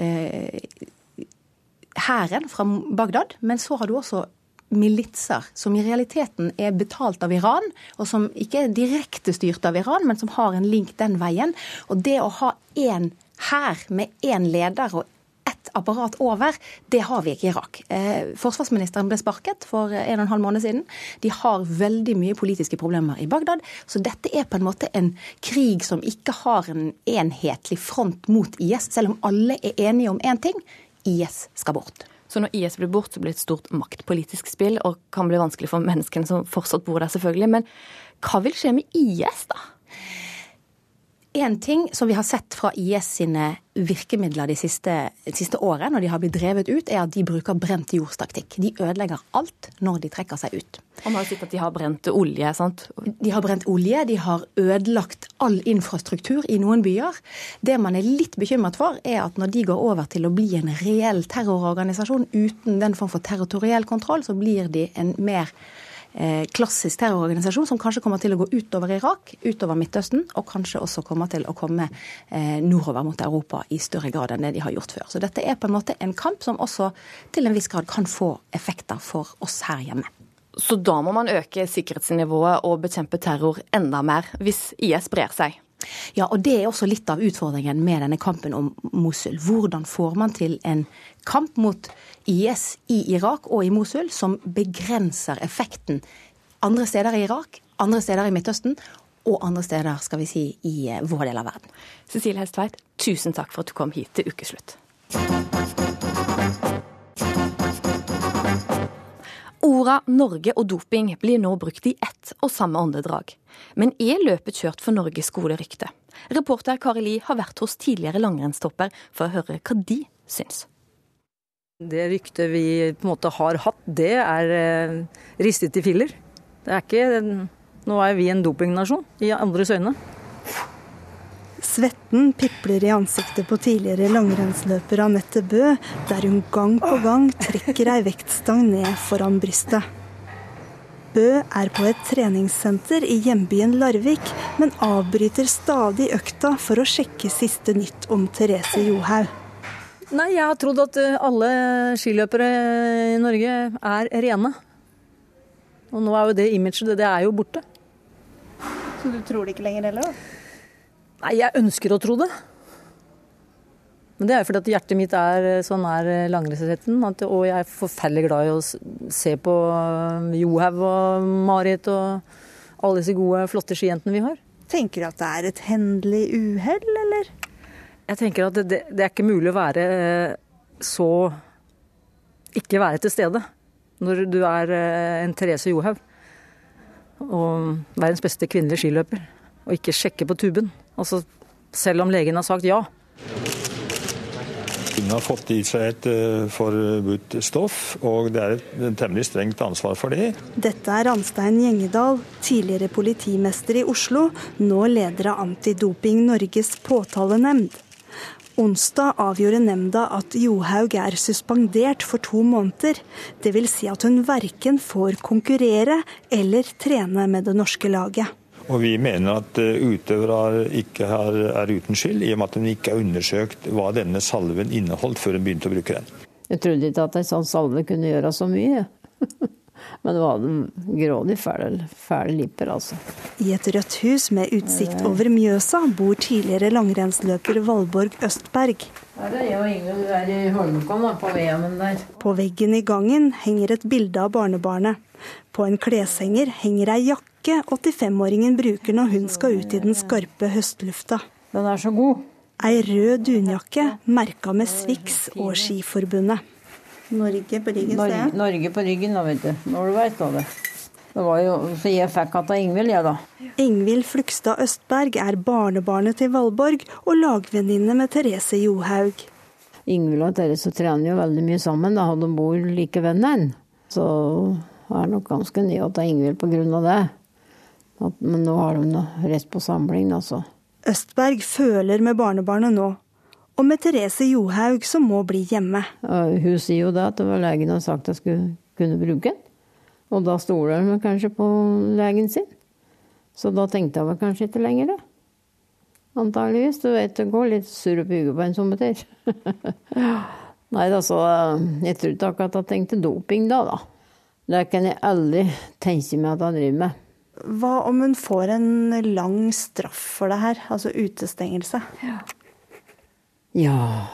[SPEAKER 25] eh, fra Bagdad, men så har du også militser som i realiteten er betalt av Iran, og som ikke er direkte styrt av Iran, men som har en link den veien. Og det å ha én hær med én leder og apparat over, det har vi ikke i Irak. Eh, forsvarsministeren ble sparket for en og en halv måned siden. De har veldig mye politiske problemer i Bagdad. Så dette er på en måte en krig som ikke har en enhetlig front mot IS, selv om alle er enige om én ting. IS skal bort.
[SPEAKER 1] Så når IS blir bort, så blir det et stort maktpolitisk spill, og kan bli vanskelig for menneskene som fortsatt bor der, selvfølgelig. Men hva vil skje med IS, da?
[SPEAKER 25] En ting som vi har sett fra IS sine virkemidler de siste, de siste året, når de har blitt drevet ut, er at de bruker brent jordstaktikk. De ødelegger alt når de trekker seg ut.
[SPEAKER 1] Og man har sett at de har brent olje, sant?
[SPEAKER 25] De har brent olje, de har ødelagt all infrastruktur i noen byer. Det man er litt bekymret for, er at når de går over til å bli en reell terrororganisasjon uten den form for territoriell kontroll, så blir de en mer klassisk terrororganisasjon som kanskje kommer til å gå utover Irak, utover Midtøsten, og kanskje også kommer til å komme eh, nordover mot Europa i større grad enn det de har gjort før. Så dette er på en måte en kamp som også til en viss grad kan få effekter for oss her hjemme.
[SPEAKER 1] Så da må man øke sikkerhetsnivået og bekjempe terror enda mer, hvis IS brer seg?
[SPEAKER 25] Ja, og det er også litt av utfordringen med denne kampen om Mosul. Hvordan får man til en kamp mot IS i Irak og i Mosul som begrenser effekten andre steder i Irak, andre steder i Midtøsten og andre steder skal vi si, i eh, vår del av verden.
[SPEAKER 1] Cecilie Hestveit, tusen takk for at du kom hit til ukeslutt. Orda Norge og doping blir nå brukt i ett og samme åndedrag. Men er løpet kjørt for Norges gode rykte? Reporter Kari Li har vært hos tidligere langrennstopper for å høre hva de syns.
[SPEAKER 26] Det ryktet vi på en måte har hatt, det er eh, ristet i filler. Det er ikke Nå er vi en dopingnasjon i andres øyne.
[SPEAKER 27] Svetten pipler i ansiktet på tidligere langrennsløper Anette Bø, der hun gang på gang trekker ei vektstang ned foran brystet. Bø er på et treningssenter i hjembyen Larvik, men avbryter stadig økta for å sjekke siste nytt om Therese Johaug.
[SPEAKER 26] Nei, jeg har trodd at eh, alle skiløpere i Norge er rene. Og nå er jo det imaget, det er jo borte.
[SPEAKER 27] Så du tror det ikke lenger heller, da?
[SPEAKER 26] Nei, jeg ønsker å tro det. Men det er jo fordi at hjertet mitt er sånn er langrennsretten. Og jeg er forferdelig glad i å se på Johaug og Marit og alle disse gode, flotte skijentene vi har.
[SPEAKER 27] Tenker du at det er et hendelig uhell, eller?
[SPEAKER 26] Jeg tenker at det, det, er ikke mulig å være eh, så ikke være til stede når du er eh, en Therese Johaug og verdens beste kvinnelige skiløper, og ikke sjekke på tuben. Altså, selv om legen har sagt ja.
[SPEAKER 28] Hun har fått i seg et uh, forbudt stoff, og det er et temmelig strengt ansvar for det.
[SPEAKER 27] Dette er Anstein Gjengedal, tidligere politimester i Oslo, nå leder av Antidoping Norges påtalenemnd. Onsdag avgjorde nemnda at Johaug er suspendert for to måneder. Dvs. Si at hun verken får konkurrere eller trene med det norske laget.
[SPEAKER 28] Og Vi mener at eh, utøvere ikke er uten skyld, i og med at hun ikke har undersøkt hva denne salven inneholdt før hun begynte å bruke den.
[SPEAKER 29] Jeg trodde ikke at en sånn salve kunne gjøre så mye. *laughs* Men det var grådig fæle, fæle lipper, altså.
[SPEAKER 27] I et rødt hus med utsikt over Mjøsa bor tidligere langrennsløper Valborg Østberg.
[SPEAKER 29] Her er jeg og Ingrid der i Holmenkollen, på VM-en der.
[SPEAKER 27] På veggen i gangen henger et bilde av barnebarnet. På en kleshenger henger ei jakke 85-åringen bruker når hun skal ut i den skarpe høstlufta.
[SPEAKER 29] Den er så god.
[SPEAKER 27] Ei rød dunjakke merka med Swix og Skiforbundet. Norge på ryggen,
[SPEAKER 29] Norge, Norge på ryggen, da, vet du. Norway står det. Det var jo, Så jeg fikk att av Ingvild, jeg, da.
[SPEAKER 27] Ingvild Flugstad Østberg er barnebarnet til Valborg og lagvenninne med Therese Johaug.
[SPEAKER 29] Ingvild og Therese trener jo veldig mye sammen, da, og de bor like ved hverandre. Så er nok ganske ny til Ingvild av det. Men nå har de rest på samling, altså.
[SPEAKER 27] Østberg føler med barnebarnet nå og med Therese Johaug som må bli hjemme.
[SPEAKER 29] Hun sier jo da at det var legen har sagt jeg skulle kunne bruke den. Og da stoler hun kanskje på legen sin. Så da tenkte jeg vel kanskje ikke lenger, det. Antageligvis. Du vet, det går litt surr opp i huet på en sommertid. *laughs* Nei da, så jeg tror ikke akkurat jeg tenkte doping da, da. Det kan jeg aldri tenke meg at han driver med.
[SPEAKER 27] Hva om hun får en lang straff for det her, altså utestengelse? Ja.
[SPEAKER 29] Ja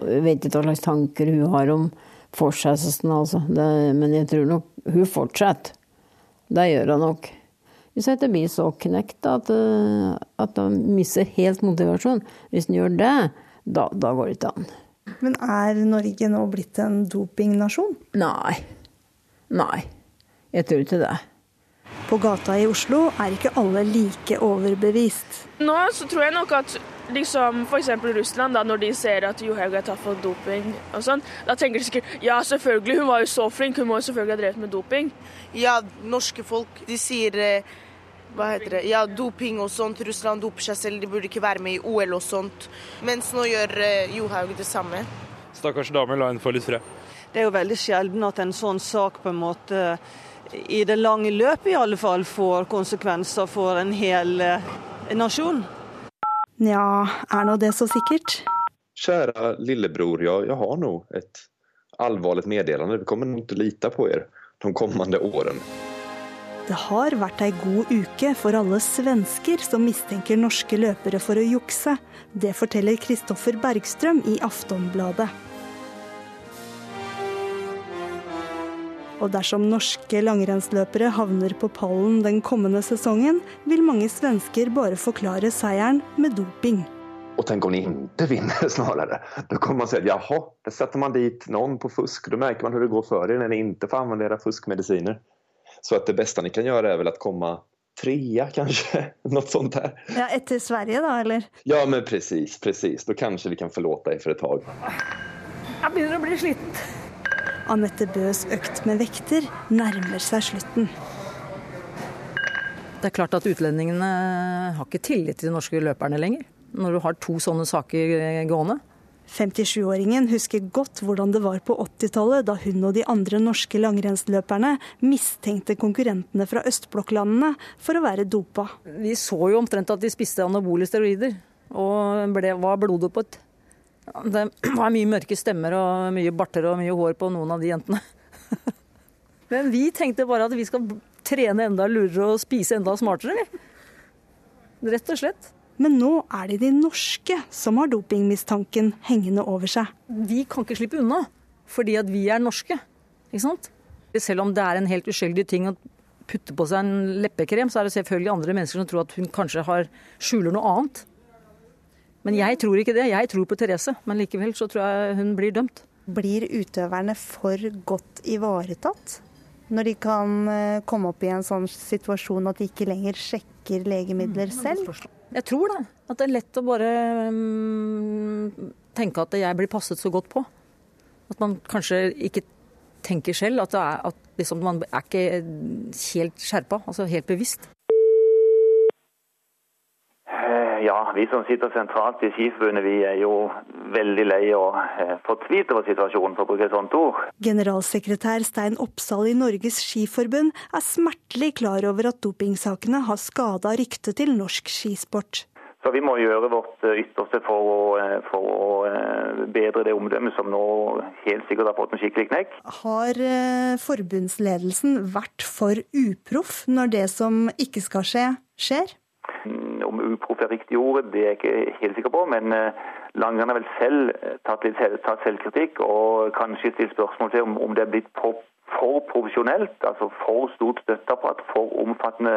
[SPEAKER 29] Jeg vet ikke hva slags tanker hun har om fortsettelsen, altså. Det, men jeg tror nok hun fortsetter. Det gjør hun nok. Hvis hun ikke blir så knekt at, eh, at hun mister helt motivasjonen. hvis hun gjør det, da, da går det ikke an.
[SPEAKER 27] Men er Norge nå blitt en dopingnasjon?
[SPEAKER 29] Nei. Nei. Jeg tror ikke det.
[SPEAKER 27] På gata i Oslo er ikke alle like overbevist.
[SPEAKER 30] Nå så tror jeg nok at liksom f.eks. Russland, da, når de ser at Johaug er tatt for doping og sånn, da tenker de sikkert ja, selvfølgelig, hun var jo så flink, hun må jo selvfølgelig ha drevet med doping.
[SPEAKER 31] Ja, norske folk, de sier eh, hva heter det, ja, doping og sånt. Russland doper seg selv, de burde ikke være med i OL og sånt. Mens nå gjør uh, Johaug det samme.
[SPEAKER 32] Stakkars dame, la henne få litt fred.
[SPEAKER 33] Det er jo veldig sjelden at en sånn sak på en måte i det lange løpet i alle fall får konsekvenser for en hel uh, nasjon.
[SPEAKER 27] Nja, er nå det så sikkert?
[SPEAKER 34] Kjære lillebror, jeg, jeg har nå et alvorlig meddelende. Vi kommer ikke lite på dere de kommende årene.
[SPEAKER 27] Det har vært ei god uke for alle svensker som mistenker norske løpere for å jukse. Det forteller Kristoffer Bergstrøm i Aftonbladet. Og dersom norske langrennsløpere havner på pallen den kommende sesongen, vil mange svensker bare forklare seieren med doping.
[SPEAKER 34] Og tenk om de ikke vinner, *laughs* snarere. Da kommer man si at jaha, da setter man dit noen på fusk. Da merker man hvordan det går for dere når dere ikke får anvende fuskmedisiner. Så at det beste dere kan gjøre, er vel å komme trea, kanskje? *laughs* Noe sånt der.
[SPEAKER 27] Ja, Etter Sverige, da, eller?
[SPEAKER 34] Ja, men presis. presis. Da kanskje vi kan forlåte deg for et tak.
[SPEAKER 26] Jeg begynner å bli sliten.
[SPEAKER 27] Anette Bøs økt med vekter nærmer seg slutten.
[SPEAKER 26] Det er klart at utlendingene har ikke tillit til de norske løperne lenger. Når du har to sånne saker gående.
[SPEAKER 27] 57-åringen husker godt hvordan det var på 80-tallet, da hun og de andre norske langrennsløperne mistenkte konkurrentene fra østblokklandene for å være dopa.
[SPEAKER 26] Vi så jo omtrent at de spiste anabole steroider og ble, var bloddopet. Det var mye mørke stemmer og mye barter og mye hår på noen av de jentene. *laughs* Men vi tenkte bare at vi skal trene enda lurere og spise enda smartere. Rett og slett.
[SPEAKER 27] Men nå er det de norske som har dopingmistanken hengende over seg.
[SPEAKER 26] Vi kan ikke slippe unna, fordi at vi er norske. Ikke sant? Selv om det er en helt uskyldig ting å putte på seg en leppekrem, så er det selvfølgelig andre mennesker som tror at hun kanskje har, skjuler noe annet. Men jeg tror ikke det. Jeg tror på Therese. Men likevel så tror jeg hun blir dømt.
[SPEAKER 27] Blir utøverne for godt ivaretatt? Når de kan eh, komme opp i en sånn situasjon at de ikke lenger sjekker legemidler selv?
[SPEAKER 26] Jeg tror det. At det er lett å bare um, tenke at jeg blir passet så godt på. At man kanskje ikke tenker selv at, er, at liksom man er ikke helt skjerpa, altså helt bevisst.
[SPEAKER 35] Ja, vi som sitter sentralt i Skiforbundet, vi er jo veldig lei og eh, fortvilt over situasjonen, for å bruke et sånt ord.
[SPEAKER 27] Generalsekretær Stein Oppsal i Norges Skiforbund er smertelig klar over at dopingsakene har skada ryktet til norsk skisport.
[SPEAKER 35] Så vi må gjøre vårt eh, ytterste for å, eh, for å bedre det omdømmet som nå helt sikkert har fått en skikkelig knekk.
[SPEAKER 27] Har forbundsledelsen vært for uproff når det som ikke skal skje, skjer?
[SPEAKER 35] Uproff er riktig ord, det er jeg ikke helt sikker på. Men langrenn har vel selv tatt litt tatt selvkritikk og kanskje stilt spørsmål til om, om det er blitt for, profesjonelt. Altså for stort støtteapparat, for omfattende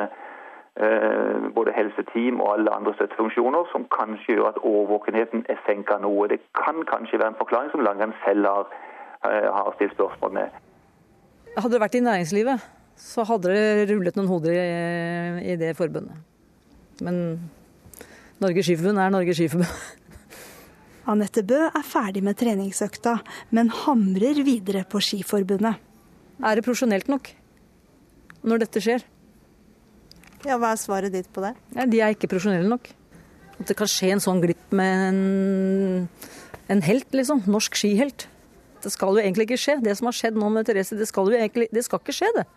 [SPEAKER 35] eh, både helseteam og alle andre støttefunksjoner, som kanskje gjør at årvåkenheten er senka noe. Det kan kanskje være en forklaring som langrenn selv har, eh, har stilt spørsmål med.
[SPEAKER 26] Hadde det vært i næringslivet, så hadde det rullet noen hoder i, i det forbundet. Men Norges Skiforbund er Norges Skiforbund. *laughs*
[SPEAKER 27] Anette Bø er ferdig med treningsøkta, men hamrer videre på Skiforbundet.
[SPEAKER 26] Er det profesjonelt nok når dette skjer?
[SPEAKER 27] Ja, Hva er svaret ditt på det?
[SPEAKER 26] Ja, de er ikke profesjonelle nok. At det kan skje en sånn glipp med en, en helt, liksom. Norsk skihelt. Det skal jo egentlig ikke skje. Det som har skjedd nå med Therese, det skal jo egentlig Det skal ikke skje, det.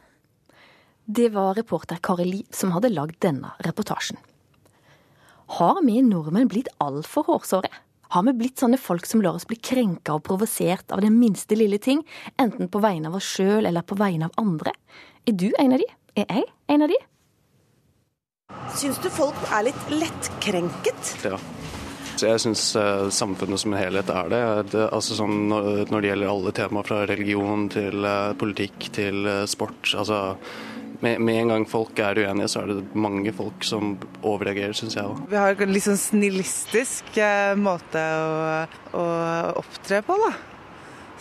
[SPEAKER 1] Det var reporter Kari Li som hadde lagd denne reportasjen. Har vi nordmenn blitt altfor hårsåre? Har vi blitt sånne folk som lar oss bli krenka og provosert av den minste lille ting, enten på vegne av oss sjøl eller på vegne av andre? Er du en av de? Er jeg en av de?
[SPEAKER 36] Syns du folk er litt lettkrenket?
[SPEAKER 37] Ja. Jeg syns uh, samfunnet som en helhet er det. det altså sånn, når, det gjelder alle temaer fra religion til uh, politikk til sport. altså med, med, en gang folk er uenige, så er det mange folk som overreagerer, syns jeg.
[SPEAKER 36] Vi har en litt sånn snillistisk måte å, å, opptre på, da.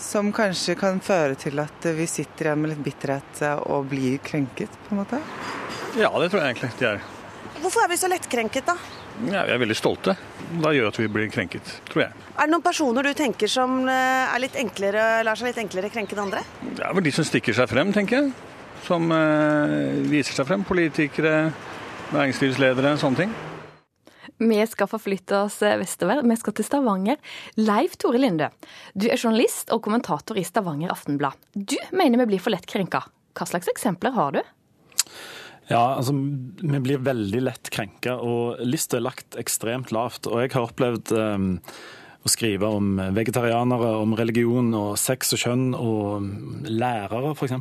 [SPEAKER 36] Som kanskje kan føre til at vi sitter igjen med litt bitterhet og blir krenket, på en måte.
[SPEAKER 38] Ja, det tror jeg egentlig de er.
[SPEAKER 36] Hvorfor er vi så lettkrenket, da?
[SPEAKER 38] Ja, vi er veldig stolte. Da gjør at vi blir krenket, tror jeg.
[SPEAKER 36] Er det noen personer du tenker som er litt enklere, lar seg litt enklere krenke enn andre?
[SPEAKER 38] Det er vel de som stikker seg frem, tenker jeg. Som uh, viser seg frem. Politikere, næringslivsledere, sånne ting.
[SPEAKER 1] Vi skal forflytte oss vestover. Vi skal til Stavanger. Leif Tore Linde, du er journalist og kommentator i Stavanger Aftenblad. Du mener vi blir for lett krenka. Hva slags eksempler har du?
[SPEAKER 39] Ja, altså vi blir veldig lett krenka, og lista er lagt ekstremt lavt. Og jeg har opplevd um, å skrive om vegetarianere, om religion og sex og kjønn, og lærere f.eks.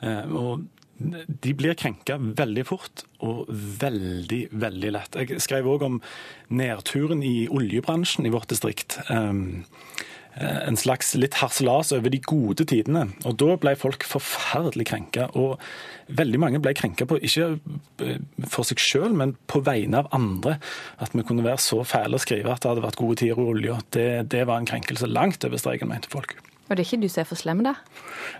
[SPEAKER 39] Uh, og de blir krenka veldig fort og veldig, veldig lett. Jeg skrev òg om nedturen i oljebransjen i vårt distrikt. Um, en slags litt harselas over de gode tidene. Og da ble folk forferdelig krenka. Og veldig mange ble krenka på, ikke for seg sjøl, men på vegne av andre. At vi kunne være så fæle å skrive at det hadde vært gode tider i olja. Det, det var en krenkelse langt over streken, mente folk.
[SPEAKER 1] Og det ikke du som er for slem, da?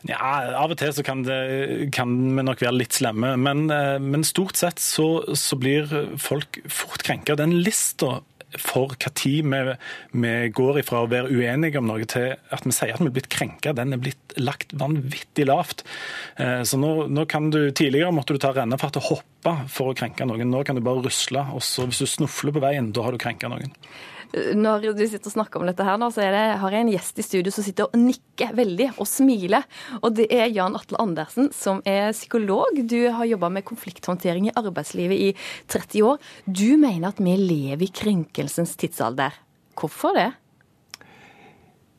[SPEAKER 39] Ja, Av og til så kan, det, kan vi nok være litt slemme. Men, men stort sett så, så, blir folk fort krenka. Den lista for tid vi, vi går ifra å være uenige om noe til at vi sier at vi er blitt krenka, den er blitt lagt vanvittig lavt. Eh, så nå, nå kan du, Tidligere måtte du ta rennefart og hoppe for å krenke noen. Nå kan du bare rusle, og så hvis du snufler på veien, da har du krenka noen.
[SPEAKER 1] Når du sitter og snakker om dette, her nå, så det, har jeg en gjest i studio som sitter og nikker veldig og smiler. Og Det er Jan Atle Andersen, som er psykolog. Du har jobba med konflikthåndtering i arbeidslivet i 30 år. Du mener at vi lever i krenkelsens tidsalder. Hvorfor det?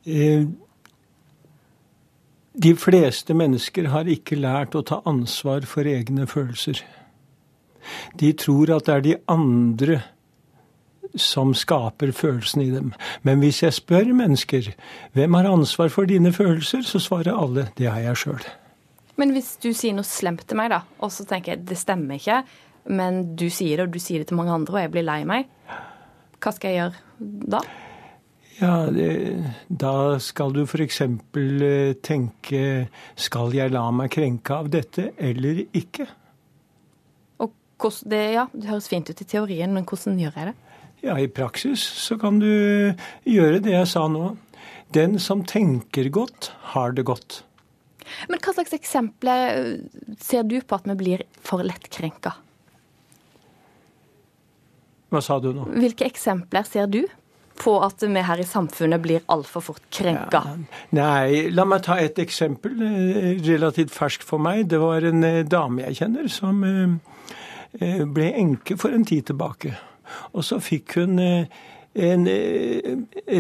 [SPEAKER 40] Eh, de fleste mennesker har ikke lært å ta ansvar for egne følelser. De tror at det er de andre som skaper følelsen i dem. Men hvis jeg spør mennesker hvem har ansvar for dine følelser, så svarer alle det har jeg sjøl.
[SPEAKER 1] Men hvis du sier noe slemt til meg, da, og så tenker jeg det stemmer ikke, men du sier det, og du sier det til mange andre, og jeg blir lei meg, hva skal jeg gjøre da?
[SPEAKER 40] Ja, det, da skal du f.eks. Eh, tenke skal jeg la meg krenke av dette eller ikke?
[SPEAKER 1] Og hvordan, det, ja, det høres fint ut i teorien, men hvordan gjør jeg det?
[SPEAKER 40] Ja, i praksis så kan du gjøre det jeg sa nå. Den som tenker godt, har det godt.
[SPEAKER 1] Men hva slags eksempler eh, ser du på at vi blir for lettkrenka?
[SPEAKER 40] Hva sa du nå?
[SPEAKER 1] Hvilke eksempler ser du på at vi her i samfunnet blir altfor fort krenka? Ja,
[SPEAKER 40] nei, la meg ta et eksempel. Eh, relativt ferskt for meg. Det var en eh, dame jeg kjenner som ble enke for en tid tilbake. Og så fikk hun eh, en eh,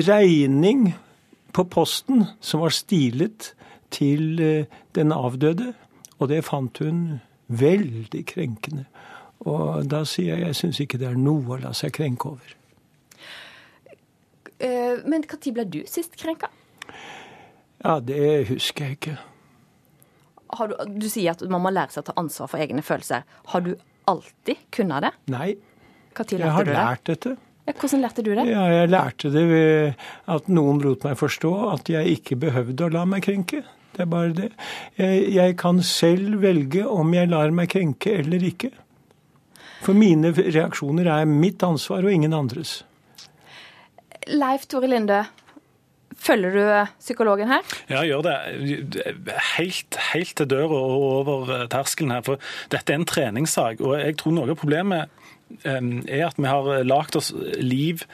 [SPEAKER 40] regning på posten som var stilet til eh, den avdøde, og det fant hun veldig krenkende. Og da sier jeg jeg syns ikke det er noe å la seg krenke over.
[SPEAKER 1] Men når ble du sist krenka?
[SPEAKER 40] Ja, det husker jeg ikke.
[SPEAKER 1] Du, du, sier at man må lære seg å ta ansvar for egne følelser. Har du alltid kunnet det?
[SPEAKER 40] Nei,
[SPEAKER 1] hva
[SPEAKER 40] lærte
[SPEAKER 1] du det?
[SPEAKER 40] Jeg har lært dette.
[SPEAKER 1] Ja, hvordan lærte du det?
[SPEAKER 40] Ja, jeg lærte det ved at noen lot meg forstå at jeg ikke behøvde å la meg krenke. Det er bare det. Jeg, jeg kan selv velge om jeg lar meg krenke eller ikke. For mine reaksjoner er mitt ansvar og ingen andres.
[SPEAKER 1] Leif Tore Linde, Følger du psykologen her?
[SPEAKER 39] Ja, jeg gjør det. Helt, helt til døra og over terskelen her. For dette er en treningssak. Og jeg tror noe av problemet er at vi har lagd oss liv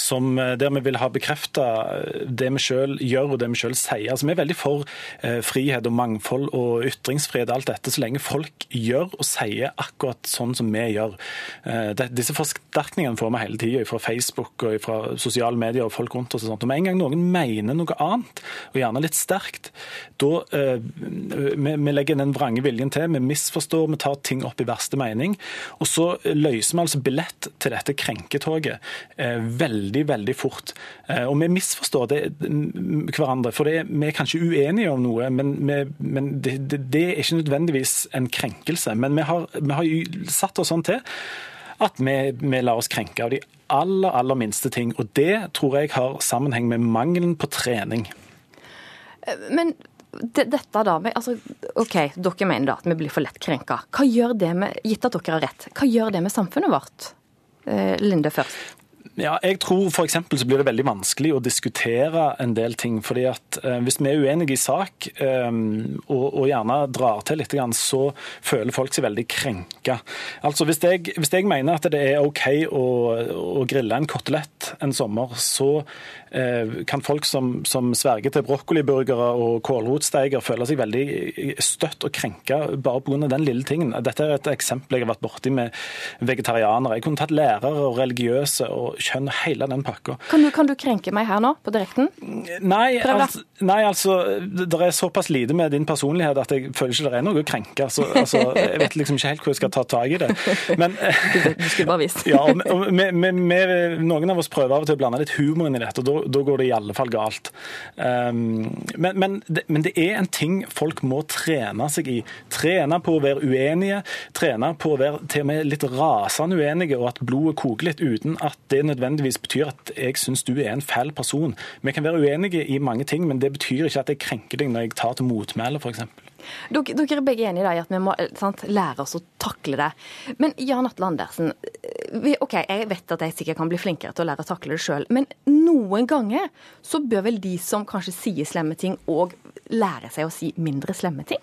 [SPEAKER 39] som, eh, der vi vil ha bekrefta eh, det vi sjøl gjør og det vi sjøl sier. Altså, vi er veldig for eh, frihet og mangfold og ytringsfrihet og alt dette, så lenge folk gjør og sier akkurat sånn som vi gjør. Disse forsterkningene får vi hele tida fra Facebook og fra sosiale medier og folk rundt oss. og sånt. Og Med en gang noen mener noe annet, og gjerne litt sterkt, da vi, vi legger den vrange viljen til, vi misforstår, vi tar ting opp i verste mening. Og så løser vi altså billett til dette krenketoget eh, veldig, veldig fort. Eh, og vi misforstår det, hverandre, for det, vi er kanskje uenige om noe, men, men det, det, det, er ikke nødvendigvis en krenkelse. Men vi har, vi har satt oss sånn til at vi, vi lar oss krenke av de aller, aller minste ting. Og det tror jeg har sammenheng med mangelen på trening.
[SPEAKER 1] Men dette da med, altså, OK, dere mener da at vi blir for lett krenka. Hva gjør det med, gitt at dere har rett, hva gjør det med samfunnet vårt? Eh, Linde først.
[SPEAKER 39] Ja, jeg tror for så blir det veldig vanskelig å diskutere en del ting. fordi at eh, Hvis vi er uenige i sak, eh, og, og, gjerne drar til litt, så føler folk seg veldig krenka. Altså, hvis jeg, hvis jeg mener at det er OK å, å grille en kotelett en sommer, så eh, kan folk som, som sverger til brokkoliburgere og kålrotsteiger, føle seg veldig støtt og krenka bare pga. den lille tingen. Dette er et eksempel jeg har vært borti med vegetarianere. Jeg kunne tatt lærere og religiøse og kjønn, hele den pakka.
[SPEAKER 1] Kan du, kan du, krenke meg her nå, på direkten?
[SPEAKER 39] Nei, altså, nei, altså det er såpass lite med din personlighet at jeg føler ikke det er noe å krenke. Altså, altså, jeg vet liksom ikke helt hvor jeg skal ta tak i det. Men, *laughs*
[SPEAKER 1] du skulle bare visst.
[SPEAKER 39] ja, og, og med, med, med, noen av oss prøver av og til å blande litt humor inn i dette, og da går det i alle fall galt. Um, men, men, det, men det er en ting folk må trene seg i. Trene på å være uenige, trene på å være til og med litt rasende uenige, og at blodet koker litt uten at det nødvendigvis betyr at jeg syns du er en fæl person. Vi kan være uenige i mange ting, men det betyr ikke at jeg krenker deg når jeg tar til motmæle, f.eks.
[SPEAKER 1] Dere, dere er begge enige i at vi må sant, lære oss å takle det. Men Jan Atle Andersen, vi, ok, jeg vet at jeg sikkert kan bli flinkere til å lære å takle det sjøl, men noen ganger så bør vel de som kanskje sier slemme ting, òg lære seg å si mindre slemme ting?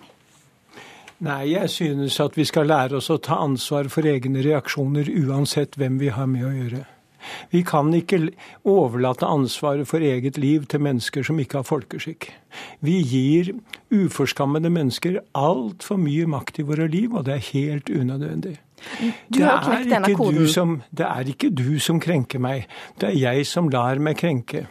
[SPEAKER 40] Nei, jeg synes at vi skal lære oss å ta ansvar for egne reaksjoner uansett hvem vi har med å gjøre. Vi kan ikke overlate ansvaret for eget liv til mennesker som ikke har folkeskikk. Vi gir uforskammede mennesker altfor mye makt i våre liv, og det er helt unødvendig.
[SPEAKER 1] Denne koden.
[SPEAKER 40] Som, det er ikke du som krenker meg, det er jeg som lar meg krenke.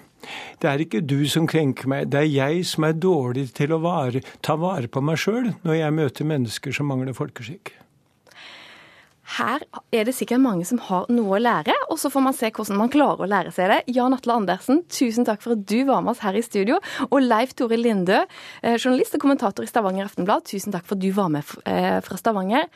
[SPEAKER 40] Det er ikke du som krenker meg, det er jeg som er dårlig til å vare, ta vare på meg sjøl når jeg møter mennesker som mangler folkeskikk.
[SPEAKER 1] Her er det sikkert mange som har noe å lære, og så får man se hvordan man klarer å lære seg det. Jan Atle Andersen, tusen takk for at du var med oss her i studio. Og Leif Tore Lindø, eh, journalist og kommentator i Stavanger Aftenblad, tusen takk for at du var med eh, fra Stavanger.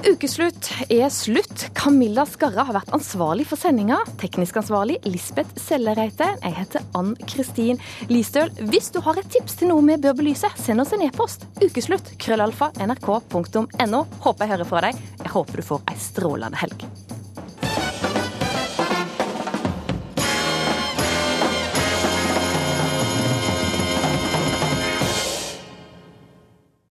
[SPEAKER 1] Ukeslutt er slutt. Camilla Skarra har vært ansvarlig for sendinga. Teknisk ansvarlig Lisbeth Sellereite. Jeg heter Ann Kristin Listøl. Hvis du har et tips til noe vi bør belyse, send oss en e-post. Ukeslutt. Krøllalfa. nrk.no. Håper jeg hører fra deg. Jeg håper du får ei strålende helg.